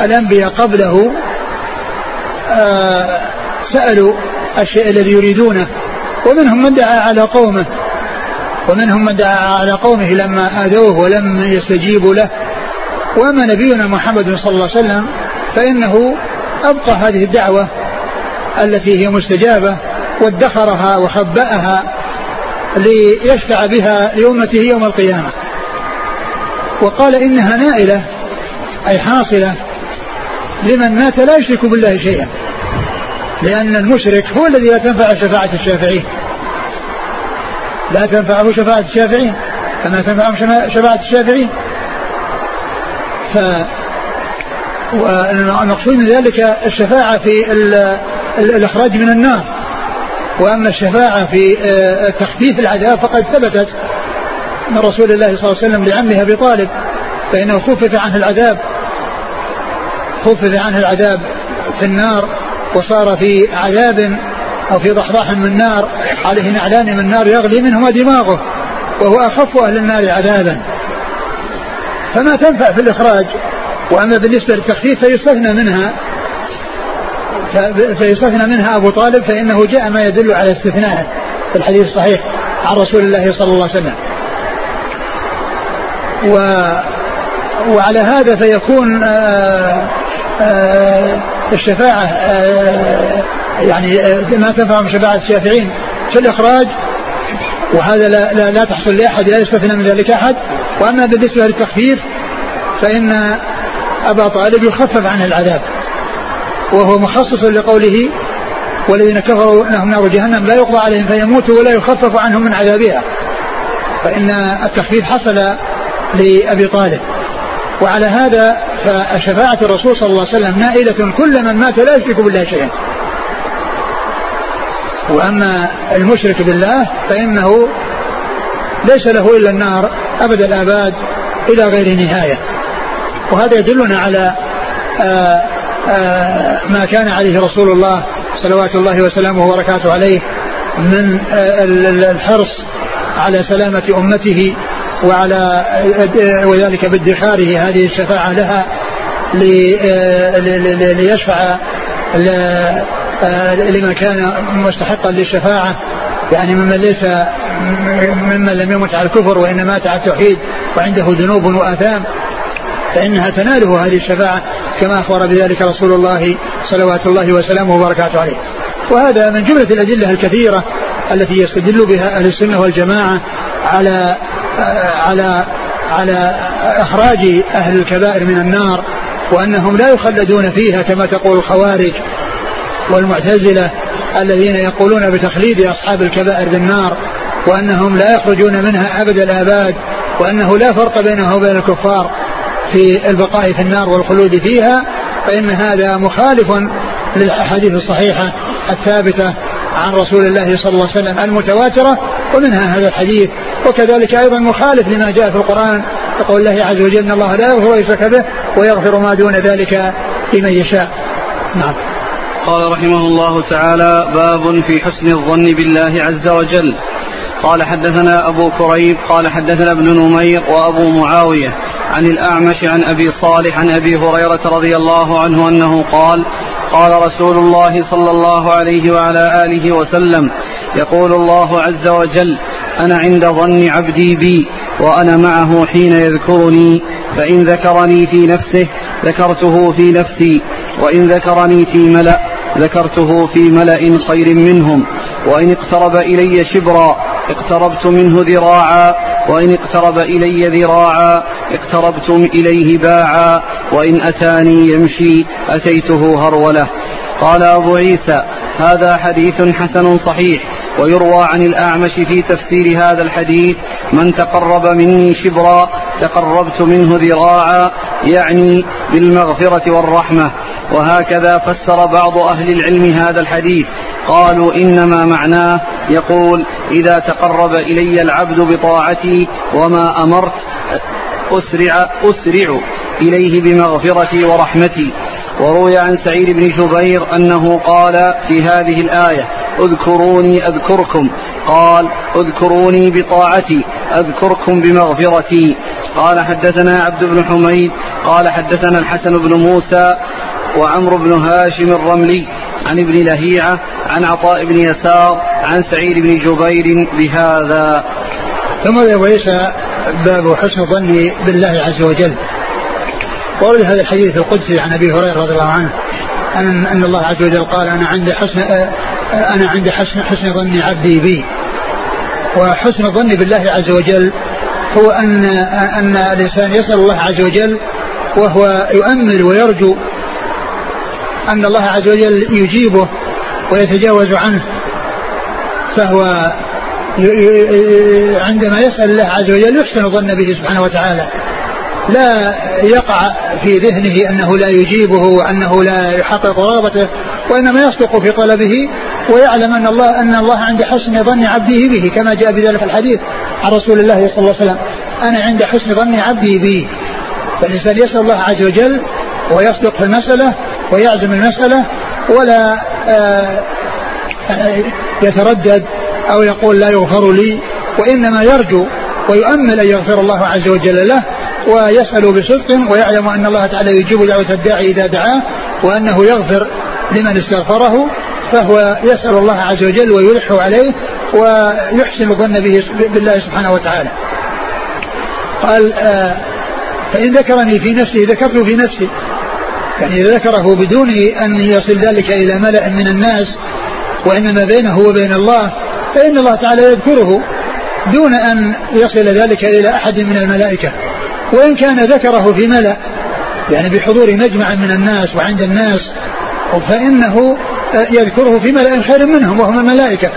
الأنبياء قبله آه، سألوا الشيء الذي يريدونه ومنهم من دعا على قومه ومنهم من دعا على قومه لما آذوه ولم يستجيبوا له وأما نبينا محمد صلى الله عليه وسلم فإنه أبقى هذه الدعوة التي هي مستجابة وادخرها وخبأها ليشفع بها لأمته يوم القيامة. وقال إنها نائلة أي حاصلة لمن مات لا يشرك بالله شيئا لأن المشرك هو الذي لا تنفع شفاعة الشافعين. لا تنفعه شفاعة الشافعين كما تنفعهم شفاعة الشافعين. ف والمقصود من ذلك الشفاعة في الإخراج من النار. وأما الشفاعة في آه، تخفيف العذاب فقد ثبتت من رسول الله صلى الله عليه وسلم لعمه أبي طالب فإنه خفف عنه العذاب. خفف عنه العذاب في النار وصار في عذاب أو في ضحضاح من نار عليه نعلان من نار يغلي منهما دماغه وهو أخف أهل النار عذابا. فما تنفع في الإخراج؟ وأما بالنسبة للتخفيف فيستثنى منها فيستثنى منها أبو طالب فإنه جاء ما يدل على استثنائه في الحديث الصحيح عن رسول الله صلى الله عليه وسلم. و وعلى هذا فيكون آآ آآ الشفاعة آآ يعني ما تنفع من شفاعة الشافعين في الإخراج وهذا لا, لا, لا تحصل لأحد لا يستثنى من ذلك أحد. وأما بالنسبة للتخفيف فإن أبا طالب يخفف عنه العذاب. وهو مخصص لقوله والذين كفروا لهم نار جهنم لا يقضى عليهم فيموتوا ولا يخفف عنهم من عذابها. فإن التخفيف حصل لأبي طالب. وعلى هذا فشفاعة الرسول صلى الله عليه وسلم نائلة كل من مات لا يشرك بالله شيئا. وأما المشرك بالله فإنه ليس له إلا النار أبد الآباد إلى غير نهاية. وهذا يدلنا على آآ ما كان عليه رسول الله صلوات الله وسلامه وبركاته عليه من الحرص على سلامة أمته وعلى وذلك بادخاره هذه الشفاعة لها ليشفع لمن كان مستحقا للشفاعة يعني ممن ليس ممن لم يمت على الكفر وإنما مات على التوحيد وعنده ذنوب وآثام فإنها تناله هذه الشفاعة. كما أخبر بذلك رسول الله صلوات الله وسلامه وبركاته عليه. وهذا من جملة الأدلة الكثيرة التي يستدل بها أهل السنة والجماعة على على على إخراج أهل الكبائر من النار وأنهم لا يخلدون فيها كما تقول الخوارج والمعتزلة الذين يقولون بتخليد أصحاب الكبائر بالنار وأنهم لا يخرجون منها أبد الآباد وأنه لا فرق بينه وبين الكفار. في البقاء في النار والخلود فيها فإن هذا مخالف للأحاديث الصحيحة الثابتة عن رسول الله صلى الله عليه وسلم المتواترة ومنها هذا الحديث. وكذلك أيضا مخالف لما جاء في القرآن يقول الله عز وجل إن الله لا يغفر يشرك به ويغفر ما دون ذلك لمن يشاء. نعم. قال رحمه الله تعالى باب في حسن الظن بالله عز وجل. قال حدثنا أبو كريب قال حدثنا ابن نمير وأبو معاوية عن الأعمش عن أبي صالح عن أبي هريرة رضي الله عنه أنه قال قال رسول الله صلى الله عليه وعلى آله وسلم يقول الله عز وجل أنا عند ظن عبدي بي وأنا معه حين يذكرني فإن ذكرني في نفسه ذكرته في نفسي وإن ذكرني في ملأ ذكرته في ملأ خير منهم وإن اقترب إلي شبرا اقتربت منه ذراعا وإن اقترب إلي ذراعا اقتربت إليه باعا وإن أتاني يمشي أتيته هرولة. قال أبو عيسى هذا حديث حسن صحيح ويروى عن الأعمش في تفسير هذا الحديث من تقرب مني شبرا تقربت منه ذراعا يعني بالمغفرة والرحمة. وهكذا فسر بعض أهل العلم هذا الحديث. قالوا إنما معناه يقول إذا تقرب إلي العبد بطاعتي وما أمرت أسرع أسرع إليه بمغفرتي ورحمتي. وروي عن سعيد بن جبير أنه قال في هذه الآية اذكروني أذكركم. قال اذكروني بطاعتي أذكركم بمغفرتي. قال حدثنا عبد بن حميد قال حدثنا الحسن بن موسى وعمرو بن هاشم الرملي عن ابن لهيعة عن عطاء بن يسار عن سعيد بن جبير بهذا. ثم ليس باب حسن ظني بالله عز وجل. ورد هذا الحديث القدسي عن أبي هريرة رضي الله عنه أن أن الله عز وجل قال أنا عند حسن أنا عند حسن حسن ظن عبدي بي. وحسن الظن بالله عز وجل هو أن أن الإنسان يسأل الله عز وجل وهو يؤمل ويرجو أن الله عز وجل يجيبه ويتجاوز عنه فهو عندما يسأل الله عز وجل يحسن الظن به سبحانه وتعالى. لا يقع في ذهنه أنه لا يجيبه وأنه لا يحقق رغبته وإنما يصدق في طلبه ويعلم أن الله أن الله عند حسن ظن عبده به كما جاء بذلك الحديث عن رسول الله صلى الله عليه وسلم. أنا عند حسن ظن عبدي بي فالإنسان يسأل الله عز وجل ويصدق في المسألة ويعزم المسألة ولا آه، يتردد أو يقول لا يغفر لي وإنما يرجو ويؤمل أن يغفر الله عز وجل له ويسأل بصدق ويعلم أن الله تعالى يجيب دعوة الداعي إذا دعاه وأنه يغفر لمن استغفره فهو يسأل الله عز وجل ويلح عليه ويحسن الظن به بالله سبحانه وتعالى. قال آه فإن ذكرني في نفسه ذكرته في نفسي يعني ذكره بدون أن يصل ذلك إلى ملأ من الناس وإنما بينه وبين الله فإن الله تعالى يذكره دون أن يصل ذلك إلى أحد من الملائكة. وإن كان ذكره في ملأ يعني بحضور مجمع من الناس وعند الناس فإنه يذكره في ملأ خير منهم وهم الملائكة.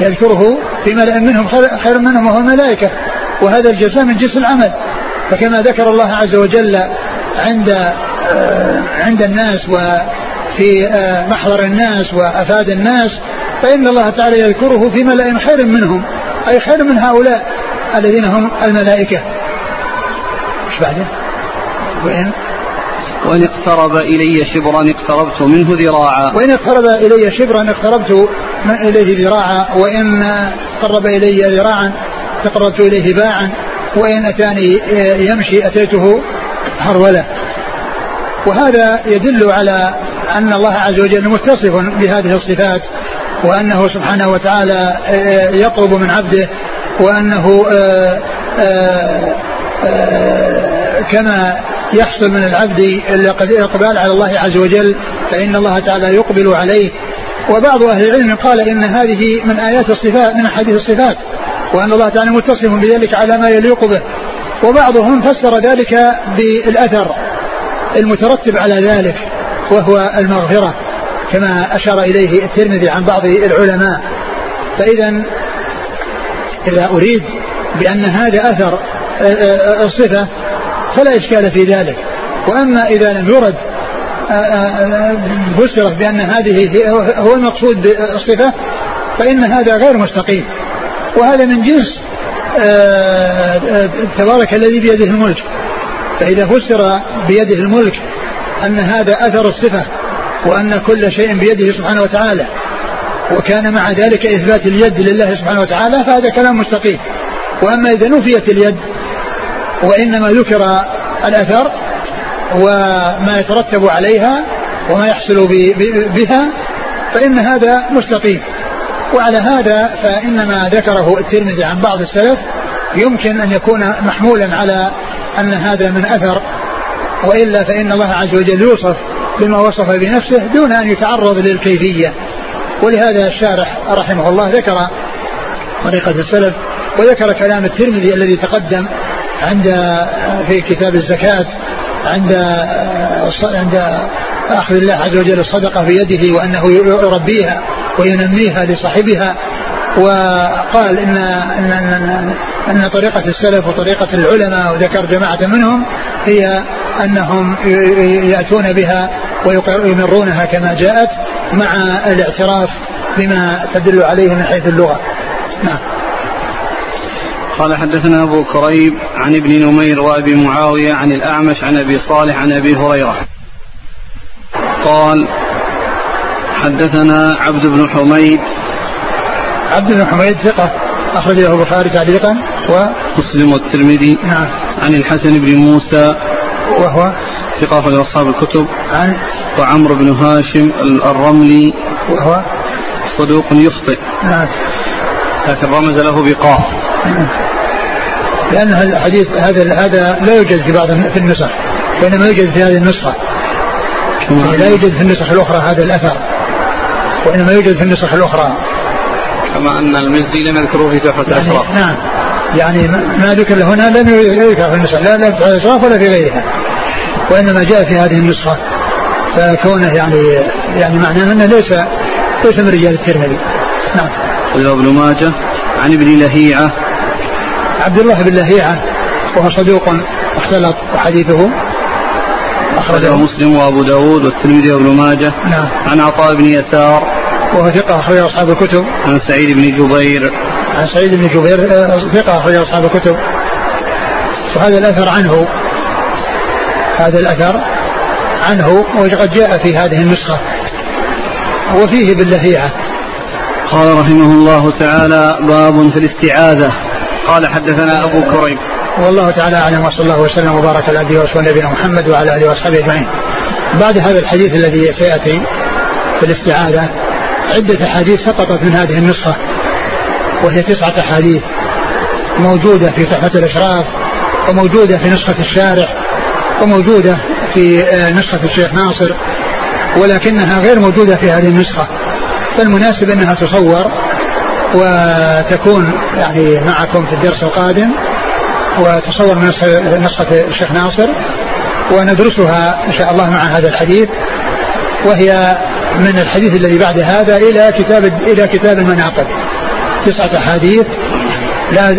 يذكره في ملأ منهم خير منهم وهم الملائكة. وهذا الجزاء من جنس العمل. فكما ذكر الله عز وجل عند عند الناس وفي محضر الناس وأفاد الناس فإن الله تعالى يذكره في ملأ خير منهم أي خير من هؤلاء الذين هم الملائكة. إيش بعده؟ وإن وإن اقترب إلي شبرا اقتربت منه ذراعا وإن اقترب إلي شبرا اقتربت إليه ذراعا وإن قرب إلي ذراعا تقربت إليه باعا وإن أتاني يمشي أتيته هرولة وهذا يدل على أن الله عز وجل متصف بهذه الصفات وأنه سبحانه وتعالى يطلب من عبده وأنه كما يحصل من العبد الإقبال على الله عز وجل فإن الله تعالى يقبل عليه. وبعض أهل العلم قال إن هذه من آيات الصفات من أحاديث الصفات وأن الله تعالى متصف بذلك على ما يليق به. وبعضهم فسر ذلك بالأثر. المترتب على ذلك وهو المغفرة كما أشار إليه الترمذي عن بعض العلماء. فإذا إذا أريد بأن هذا أثر الصفة فلا إشكال في ذلك. وأما إذا لم يرد فسرت بأن هذه هو المقصود بالصفة فإن هذا غير مستقيم. وهذا من جنس تبارك الذي بيده الملك. فإذا فسر بيده الملك أن هذا أثر الصفة وأن كل شيء بيده سبحانه وتعالى وكان مع ذلك إثبات اليد لله سبحانه وتعالى فهذا كلام مستقيم. وأما إذا نفيت اليد وإنما ذكر الأثر وما يترتب عليها وما يحصل بها فإن هذا مستقيم. وعلى هذا فإنما ذكره الترمذي عن بعض السلف يمكن أن يكون محمولا على أن هذا من أثر وإلا فإن الله عز وجل يوصف بما وصف بنفسه دون أن يتعرض للكيفية. ولهذا الشارح رحمه الله ذكر طريقة السلف وذكر كلام الترمذي الذي تقدم عند في كتاب الزكاة عند عند أخذ الله عز وجل الصدقة في يده وأنه يربيها وينميها لصاحبها. وقال إن, إن, إن, أن طريقة السلف وطريقة العلماء وذكر جماعة منهم هي أنهم يأتون بها ويمرونها كما جاءت مع الاعتراف بما تدل عليه من حيث اللغة. نعم. قال حدثنا أبو كريب عن ابن نمير وأبي معاوية عن الأعمش عن أبي صالح عن أبي هريرة. قال حدثنا عبد بن حميد عبد بن حميد ثقة أخرج له البخاري تعليقا و مسلم والترمذي. نعم. عن الحسن بن موسى وهو؟ ثقة أخرج أصحاب الكتب. عن؟ وعمرو بن هاشم الرملي وهو؟ صدوق يخطئ. نعم. لكن رمز له بقاف نعم. لأن هذا الحديث هذا هذا لا يوجد في بعض في النسخ وإنما يوجد في هذه النسخة. لا يوجد في النسخ الأخرى هذا الأثر وإنما يوجد في النسخ الأخرى. كما أن المزي لم يذكره في تحفة يعني الأشراف. نعم. يعني ما ذكر هنا لم يذكر في النسخة لا لا في الأشراف ولا في غيرها وإنما جاء في هذه النسخة فكونه يعني يعني معناه أنه ليس ليس من رجال الترمذي. نعم. ابن ماجه عن ابن لهيعة. عبد الله بن لهيعة وهو صدوق اختلط وحديثه أخرجه مسلم وأبو داود والترمذي وابن ماجه. نعم. عن عطاء بن يسار وهو ثقة أخرج أصحاب الكتب. عن سعيد بن جبير. عن سعيد بن جبير آه، ثقة أخرج أصحاب الكتب. وهذا الأثر عنه هذا الأثر عنه وقد جاء في هذه النسخة وفيه باللهيعة قال رحمه الله تعالى باب في الاستعاذة. قال حدثنا أبو كريب. والله تعالى أعلم وصلى الله وسلم وبارك على عبده ورسوله نبينا محمد وعلى آله وأصحابه أجمعين. بعد هذا الحديث الذي سيأتي في الاستعاذة عدة أحاديث سقطت من هذه النسخة وهي تسعة أحاديث موجودة في تحفة الأشراف وموجودة في نسخة الشارح وموجودة في آه، نسخة الشيخ ناصر ولكنها غير موجودة في هذه النسخة. فالمناسب أنها تصور وتكون يعني معكم في الدرس القادم وتصور نسخة الشيخ ناصر وندرسها إن شاء الله مع هذا الحديث وهي من الحديث الذي بعد هذا إلى كتاب إلى كتاب المناقب. تسعة أحاديث. لا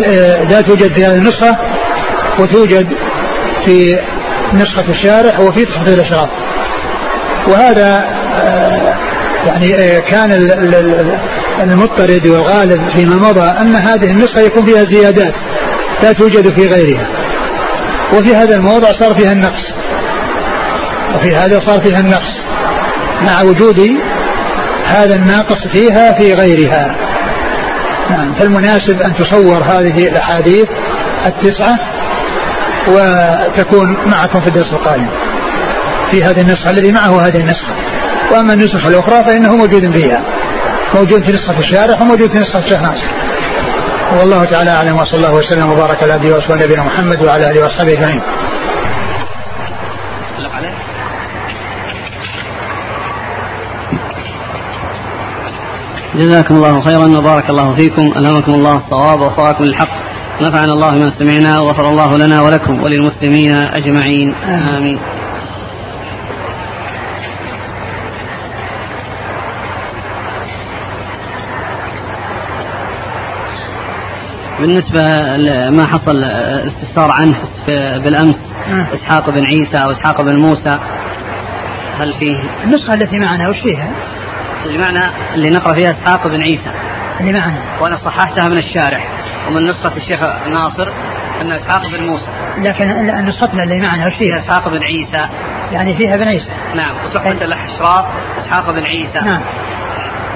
لا توجد في هذه النسخة وتوجد في نسخة الشارح وفي تحفة الأشراف. وهذا آه، يعني آه، كان المضطرد والغالب فيما مضى أن هذه النسخة يكون فيها زيادات لا توجد في غيرها. وفي هذا الموضع صار فيها النقص. وفي هذا صار فيها النقص. مع وجود هذا الناقص فيها في غيرها. نعم فالمناسب أن تصور هذه الأحاديث التسعة وتكون معكم في الدرس القادم في هذه النسخة الذي معه هذه النسخة. وأما النسخ الأخرى فإنه موجود فيها موجود في نسخة الشارح وموجود في نسخة الشيخ ناصر والله تعالى أعلم وصلى الله وسلم وبارك على عبده ورسوله نبينا محمد وعلى آله وأصحابه أجمعين. جزاكم الله خيرا وبارك الله فيكم. ألهمكم الله الصواب ووفقكم للحق. نفعنا الله بما سمعنا وغفر الله لنا ولكم وللمسلمين أجمعين. آمين. بالنسبة لما حصل استفسار عنه بالأمس إسحاق بن عيسى أو إسحاق بن موسى هل فيه؟ النسخة التي معنا وش فيها؟ معنا اللي نقرأ فيها إسحاق بن عيسى. اللي معنا. وأنا صححتها من الشارح ومن نسخة الشيخ ناصر أن إسحاق بن موسى. لكن نسختنا اللي معنا وش فيها؟ إسحاق بن عيسى. يعني فيها بن عيسى. نعم وتحفة الأشراف إسحاق بن عيسى. نعم.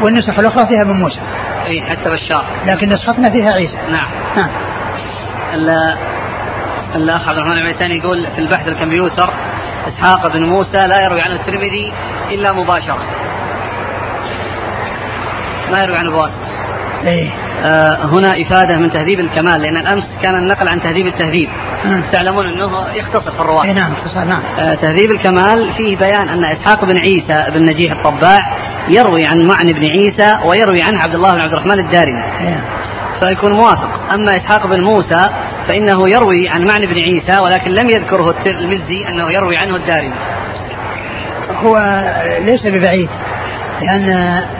والنسخ الأخرى فيها بن موسى. إي حتى بشار. لكن نسختنا فيها عيسى. نعم. نعم. الأخ عبد الرحمن العميتاني يقول في البحث الكمبيوتر إسحاق بن موسى لا يروي عنه الترمذي إلا مباشرة. ما يروي عنه بواسطه إيه؟ آه هنا إفادة من تهذيب الكمال لأن الأمس كان النقل عن تهذيب التهذيب. نعم. تعلمون أنه يختصر في الرواة إيه نعم اختصار نعم. آه تهذيب الكمال فيه بيان أن إسحاق بن عيسى بن نجيح الطباع يروي عن معن بن عيسى ويروي عنه عبد الله بن عبد الرحمن الدارمي. إيه؟ فيكون موافق. أما إسحاق بن موسى فإنه يروي عن معن بن عيسى ولكن لم يذكره المزي أنه يروي عنه الدارمي. هو ليس ببعيد. لأن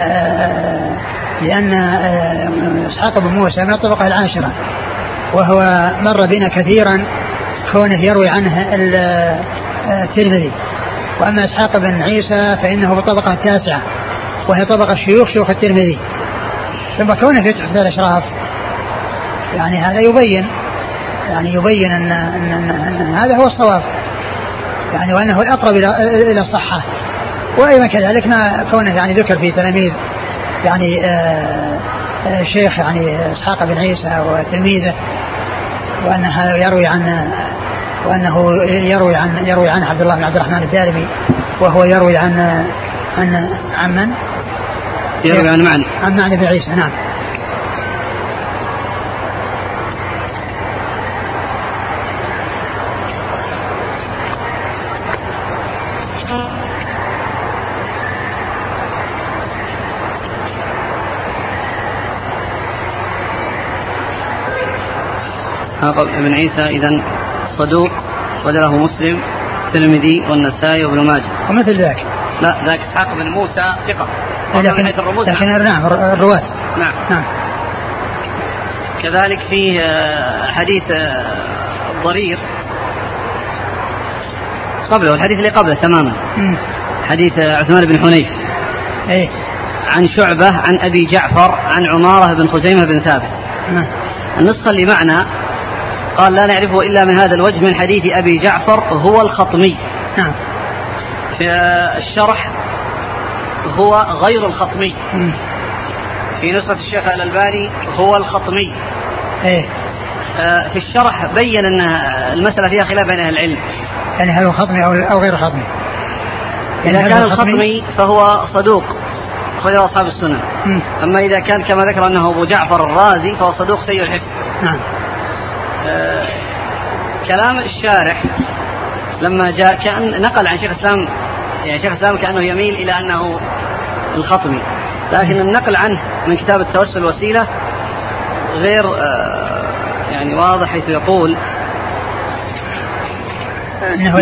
آه لأن آه، إسحاق بن موسى من الطبقة العاشرة وهو مر بنا كثيرا كونه يروي عنه آه، الترمذي. وأما إسحاق بن عيسى فإنه في الطبقة التاسعة وهي طبقة شيوخ شيوخ الترمذي. ثم كونه في تحت الأشراف يعني هذا يبين يعني يبين أن, أن, أن, أن هذا هو الصواب يعني وأنه الأقرب إلى الصحة. وأيضا كذلك ما كونه يعني ذكر في تلاميذ يعني آه، آه، شيخ يعني إسحاق بن عيسى وتلميذه وان هذا يروي عن وأنه يروي عن يروي عن عبد الله بن عبد الرحمن الدارمي وهو يروي عن عن عن من؟ يروي عن معنى عن معنى بن عيسى نعم إسحاق بن عيسى إذا صدوق وله مسلم الترمذي والنسائي وابن ماجه. ومثل ذاك لا ذاك إسحاق بن موسى ثقة. لكن الرموز لكن نعم, الرواة. نعم. نعم. كذلك فيه آه، حديث آه، الضرير. قبله الحديث اللي قبله تماما. حديث آه، عثمان بن حنيف. إيه. عن شعبة عن أبي جعفر عن عمارة بن خزيمة بن ثابت. نعم. النسخة اللي معنا قال لا نعرفه إلا من هذا الوجه من حديث أبي جعفر هو الخطمي. نعم. في الشرح هو غير الخطمي. في نسخة الشيخ الألباني هو الخطمي. إيه. آه، في الشرح بين أن المسألة فيها خلاف بين أهل العلم. يعني هل هو خطمي أو غير خطمي؟ إذا كان الخطمي فهو صدوق أخرجه أصحاب السنن أما إذا كان كما ذكر أنه أبو جعفر الرازي فهو صدوق سيء الحفظ نعم. كلام الشارح لما جاء كأن نقل عن شيخ الإسلام يعني شيخ الإسلام كأنه يميل إلى أنه الخطمي لكن النقل عنه من كتاب التوسل وسيلة غير آه يعني واضح حيث يقول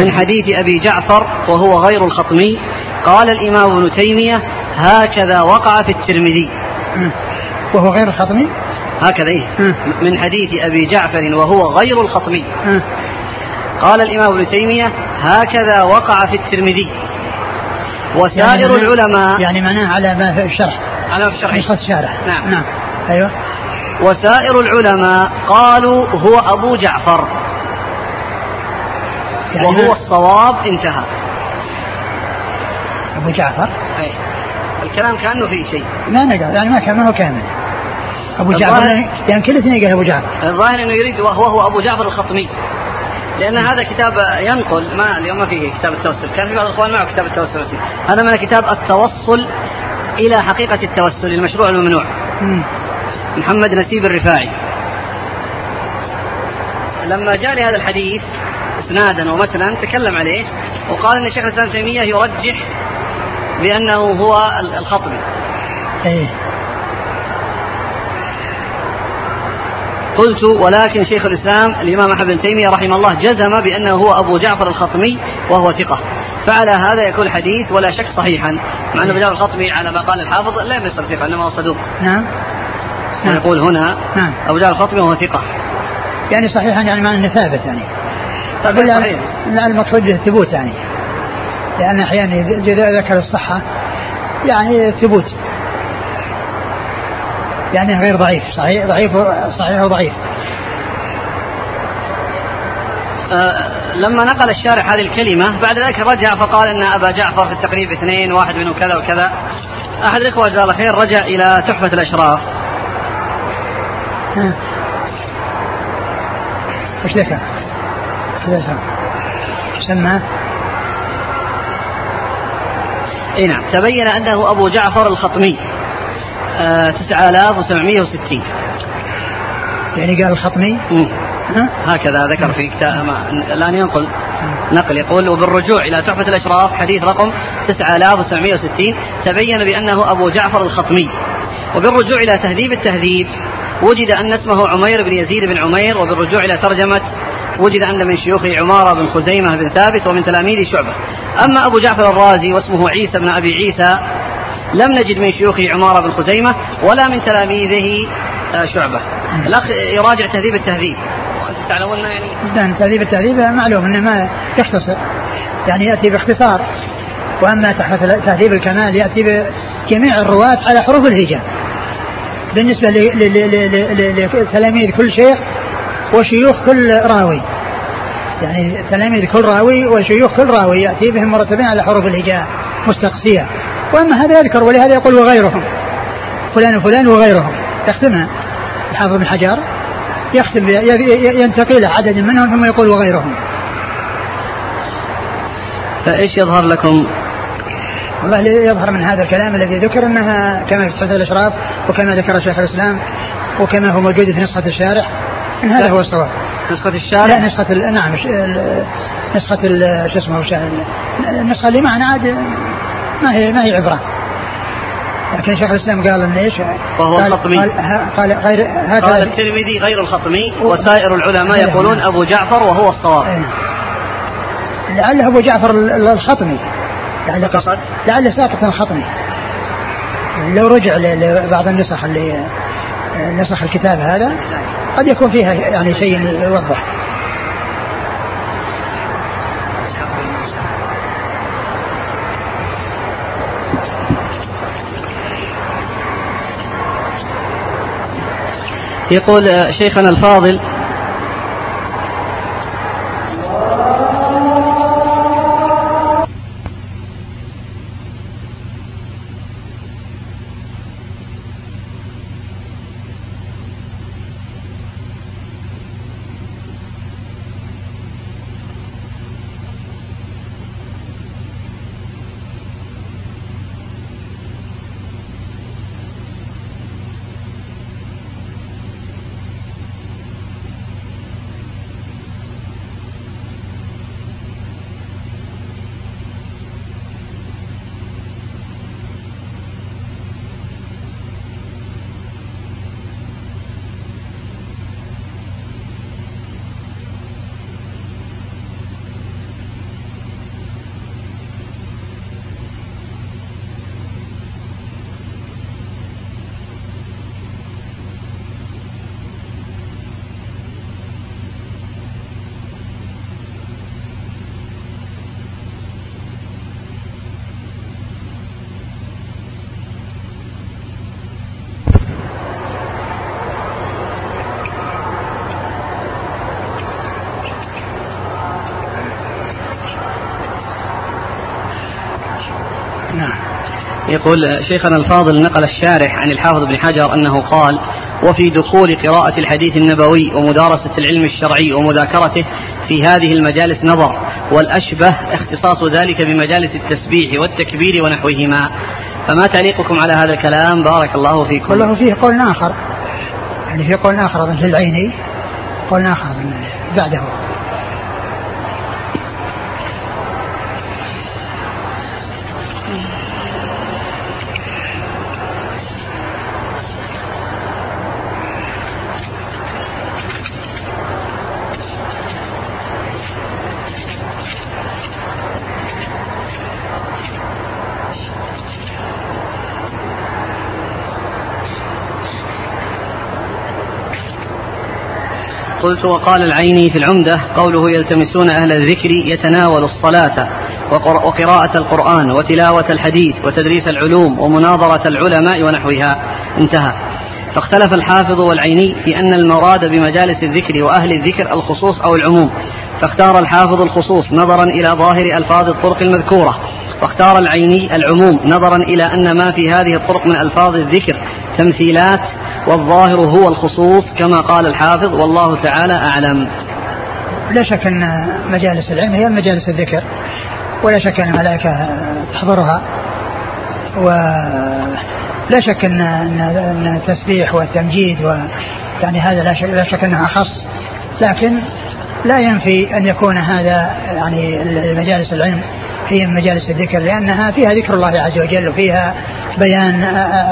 من حديث أبي جعفر وهو غير الخطمي قال الإمام ابن تيمية هكذا وقع في الترمذي. وهو غير الخطمي؟ هكذا إيه. من حديث أبي جعفر وهو غير الخطمي. قال الإمام ابن تيمية هكذا وقع في الترمذي. وسائر يعني العلماء يعني معناه على ما في الشرح. على ما في الشرح. نسخة نعم. نعم. أيوه. وسائر العلماء قالوا هو أبو جعفر. يعني وهو الصواب انتهى. أبو جعفر؟ أي الكلام كأنه فيه شيء. ما نقل يعني ما كان ما هو كامل. أبو جعفر. يعني كل اثنين قال أبو جعفر. الظاهر أنه يريد وهو هو أبو جعفر الخطمي. لأن هذا كتاب ينقل ما اليوم ما فيه كتاب التوسل. كان في بعض الإخوان معه كتاب التوسل هذا من كتاب التوصل إلى حقيقة التوسل المشروع الممنوع. محمد نسيب الرفاعي. لما جاء لهذا الحديث إسنادا ومتنا تكلم عليه وقال إن شيخ الإسلام تيمية يرجح بأنه هو الخطبي. إيه. قلت ولكن شيخ الإسلام الإمام أحمد بن تيمية رحمه الله جزم بأنه هو أبو جعفر الخطمي وهو ثقة. فعلى هذا يكون الحديث ولا شك صحيحا مع انه أبو جعفر الخطمي على ما قال الحافظ لا يصير ثقه إنما هو صدوق. نعم. نقول هنا نعم. أبو جعفر الخطمي وهو ثقة. يعني صحيحا يعني معنى إنه ثابت يعني. طيب صحيح. لا المقصود به الثبوت يعني. لأن أحيانا إذا ذكر الصحة يعني ثبوت. يعني غير ضعيف صحيح ضعيف صحيح وضعيف. أه لما نقل الشارح هذه الكلمة بعد ذلك رجع فقال أن أبا جعفر في التقريب اثنين واحد منهم كذا وكذا. أحد الإخوة جزاه الله خير رجع إلى تحفة الأشراف. وش ذكر؟ سماه اي نعم تبين أنه أبو جعفر الخطمي. 9760 يعني قال الخطمي؟ هكذا ذكر في كتاب الآن ينقل. نقل يقول وبالرجوع إلى تحفة الأشراف حديث رقم 9760 تبين بأنه أبو جعفر الخطمي. وبالرجوع إلى تهذيب التهذيب وجد أن اسمه عمير بن يزيد بن عمير وبالرجوع إلى ترجمة وجد أن من شيوخه عمارة بن خزيمة بن ثابت ومن تلاميذ شعبة. أما أبو جعفر الرازي واسمه عيسى بن أبي عيسى لم نجد من شيوخه عمارة بن خزيمة ولا من تلاميذه شعبة. الأخ يراجع تهذيب التهذيب. وأنتم تعلمون يعني نعم تهذيب التهذيب معلوم أنه ما يختصر. يعني يأتي باختصار. وأما تهذيب الكمال يأتي بجميع الرواة على حروف الهجاء. بالنسبة لتلاميذ كل شيخ وشيوخ كل راوي. يعني تلاميذ كل راوي وشيوخ كل راوي يأتي بهم مرتبين على حروف الهجاء مستقصية. وأما هذا يذكر ولهذا يقول وغيرهم. فلان وفلان وغيرهم. يختمها. الحافظ بن حجر يختم ينتقي له عدد منهم ثم يقول وغيرهم. فإيش يظهر لكم؟ والله يظهر من هذا الكلام الذي ذكر أنها كما في صحيح الأشراف وكما ذكر شيخ الإسلام وكما هو موجود في نسخة الشارح إن هذا هو الصواب. نسخة الشارع لا نسخة ال... نعم نسخة ال... شو اسمه النسخة اللي معنا عاد ما هي ما هي عبرة. لكن شيخ الإسلام قال إن إيش؟ وهو قال الخطمي. قال, قال غير هكذا قال الترمذي غير الخطمي وسائر العلماء يقولون أبو جعفر وهو الصواب. إيه. لعله أبو جعفر الخطمي. لعله لعله ساقط الخطمي. لو رجع لبعض النسخ اللي نسخ الكتاب هذا قد يكون فيها يعني شيء يوضح يقول شيخنا الفاضل يقول شيخنا الفاضل نقل الشارح عن الحافظ بن حجر أنه قال وفي دخول قراءة الحديث النبوي ومدارسة العلم الشرعي ومذاكرته في هذه المجالس نظر والأشبه اختصاص ذلك بمجالس التسبيح والتكبير ونحوهما. فما تعليقكم على هذا الكلام؟ بارك الله فيكم. والله فيه قول آخر. يعني في قول آخر أظن العيني. قول آخر بعده. قلت وقال العيني في العمدة قوله يلتمسون أهل الذكر يتناول الصلاة وقراءة القرآن وتلاوة الحديث وتدريس العلوم ومناظرة العلماء ونحوها. انتهى. فاختلف الحافظ والعيني في أن المراد بمجالس الذكر وأهل الذكر الخصوص أو العموم. فاختار الحافظ الخصوص نظرا إلى ظاهر ألفاظ الطرق المذكورة. واختار العيني العموم نظرا إلى أن ما في هذه الطرق من ألفاظ الذكر. تمثيلات والظاهر هو الخصوص كما قال الحافظ والله تعالى أعلم. لا شك أن مجالس العلم هي مجالس الذكر ولا شك أن الملائكة تحضرها ولا شك أن أن التسبيح والتمجيد و يعني هذا لا شك, لا شك أنها أخص لكن لا ينفي أن يكون هذا يعني مجالس العلم هي مجالس الذكر لأنها فيها ذكر الله عز وجل وفيها بيان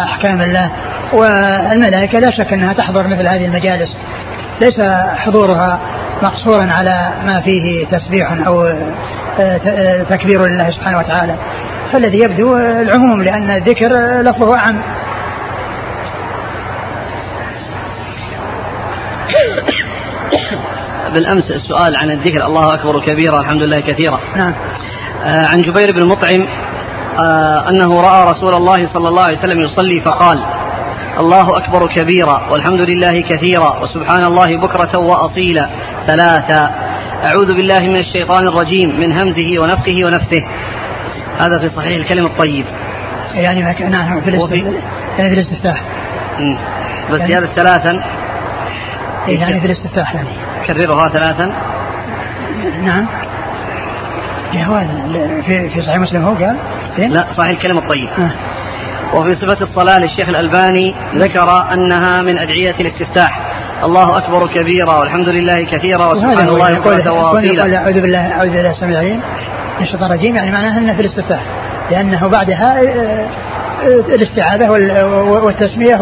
أحكام الله والملائكة لا شك أنها تحضر مثل هذه المجالس. ليس حضورها مقصورا على ما فيه تسبيح أو آه، آه، تكبير لله سبحانه وتعالى. فالذي يبدو العموم لأن الذكر لفظه أعم [coughs] بالأمس السؤال عن الذكر. الله أكبر كبيرا الحمد لله كثيرا. نعم. آه، عن جبير بن مطعم أنه رأى رسول الله صلى الله عليه وسلم يصلي فقال الله أكبر كبيرا والحمد لله كثيرا وسبحان الله بكرة وأصيلا. ثلاثا أعوذ بالله من الشيطان الرجيم من همزه ونفخه ونفثه. هذا في صحيح الكلم الطيب. يعني ما نعم في الاستفتاح. يعني في الاستفتاح. بس يعني هذا ثلاثا. يعني في الاستفتاح يعني. كررها ثلاثا. نعم. في في صحيح مسلم هو قال؟ لا صحيح الكلم الطيب. آه. وفي صفة الصلاة للشيخ الألباني ذكر أنها من أدعية الاستفتاح. الله أكبر كبيرا والحمد لله كثيرا وسبحان الله بكرة واصيلا أعوذ بالله أعوذ بالله السميع العليم من الشيطان الرجيم. يعني معناها أنها في الاستفتاح. لأنه بعدها آه، آه، الاستعاذة والتسمية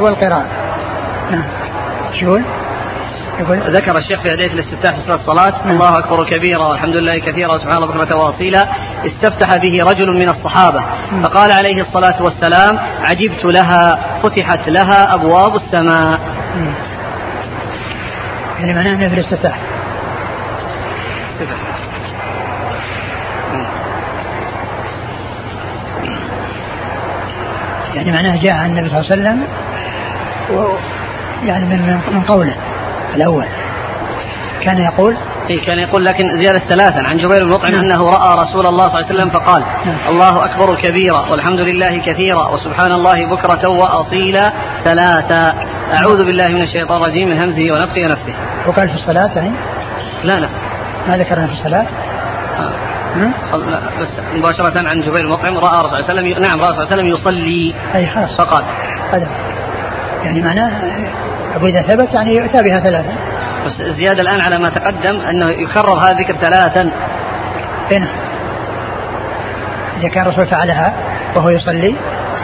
والقراءة. نعم. شو ذكر الشيخ في أدعية الاستفتاح في صلاة الصلاة نعم. الله أكبر كبيرا والحمد لله كثيرا وسبحان الله بكرة واصيلا استفتح به رجل من الصحابة نعم. فقال عليه الصلاة والسلام عجبت لها فتحت لها أبواب السماء نعم. يعني معناه في الاستفتاح يعني معناه جاء عن النبي صلى الله عليه وسلم و يعني من من قوله الأول. كان يقول؟ إيه كان يقول لكن زيادة ثلاثا. عن جبير بن مطعم نعم. أنه رأى رسول الله صلى الله عليه وسلم فقال نعم. الله أكبر كبيرا والحمد لله كثيرا وسبحان الله بكرة وأصيلا ثلاثا. أعوذ بالله من الشيطان الرجيم من همزه ونفخه ونفثه. وقال في الصلاة يعني؟ لا لا. ما ذكرنا في الصلاة؟ آه. لا بس مباشرة عن جبير المطعم رأى رسول الله صلى الله عليه وسلم نعم رأى صلى الله عليه وسلم يصلي. أي خلاص. فقال. هذا. يعني معناه أقول إذا ثبت يعني يؤتى بها ثلاثا بس الزيادة الآن على ما تقدم أنه يكرر هذا الذكر ثلاثا. هنا إذا كان الرسول فعلها وهو يصلي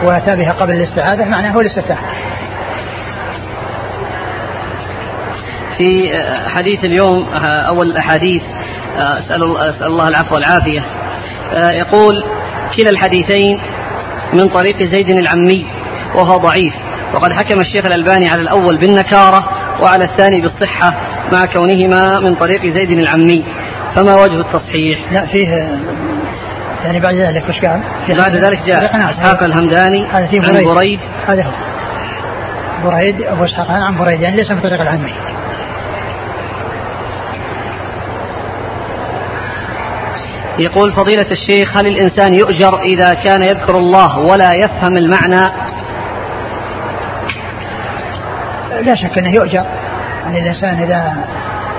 وأتى بها قبل الاستعاذة معناه هو الاستفتاح في حديث اليوم أول الأحاديث أسأل, أسأل الله العفو والعافية. يقول كلا الحديثين من طريق زيد العمي وهو ضعيف. وقد حكم الشيخ الألباني على الأول بالنكارة وعلى الثاني بالصحة مع كونهما من طريق زيد العمي. فما وجه التصحيح؟ لا فيه يعني بعد ذلك وش قال؟ بعد ذلك جاء إسحاق الهمداني عن بريد. هذا هو. بريد أبو إسحاق عن بريد يعني ليس من طريق العمي. يقول فضيلة الشيخ هل الإنسان يؤجر إذا كان يذكر الله ولا يفهم المعنى لا شك أنه يؤجر. يعني الإنسان إذا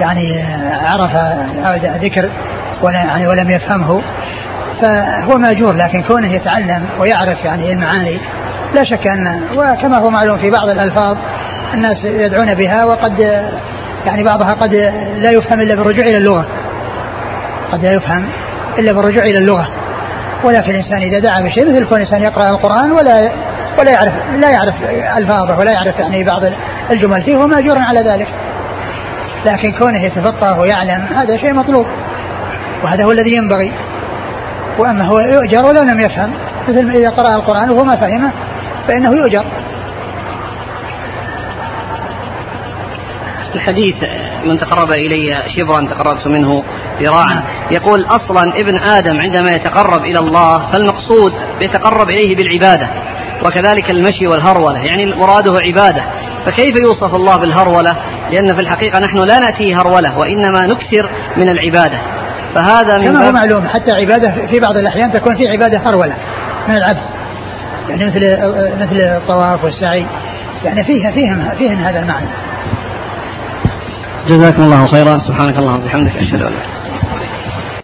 يعني عرف ذكر ولا يعني ولم يفهمه فهو مأجور لكن كونه يتعلم ويعرف يعني المعاني لا شك ان وكما هو معلوم في بعض الألفاظ الناس يدعون بها وقد يعني بعضها قد لا يفهم إلا بالرجوع إلى اللغة. قد لا يفهم إلا بالرجوع إلى اللغة. ولكن الإنسان إذا دعا بشيء مثل كون الإنسان يقرأ القرآن ولا ولا يعرف لا يعرف الفاظه ولا يعرف يعني بعض الجمل فيه هو ماجور على ذلك. لكن كونه يتفقه ويعلم هذا شيء مطلوب. وهذا هو الذي ينبغي. وأما هو يؤجر ولو لم يفهم مثل إذا قرأ القرآن وهو ما فهمه فإنه يؤجر. الحديث من تقرب إلي شبرا تقربت منه ذراعا. يقول أصلا ابن آدم عندما يتقرب إلى الله فالمقصود يتقرب إليه بالعبادة. وكذلك المشي والهرولة يعني مراده عبادة. فكيف يوصف الله بالهرولة؟ لأن في الحقيقة نحن لا نأتي هرولة وإنما نكثر من العبادة. فهذا من كما هو معلوم حتى عبادة في بعض الأحيان تكون في عبادة هرولة من العبد. يعني مثل مثل الطواف والسعي يعني فيها فيهم فيهم هذا المعنى. جزاكم الله خيرا. سبحانك اللهم وبحمدك أشهد أن لا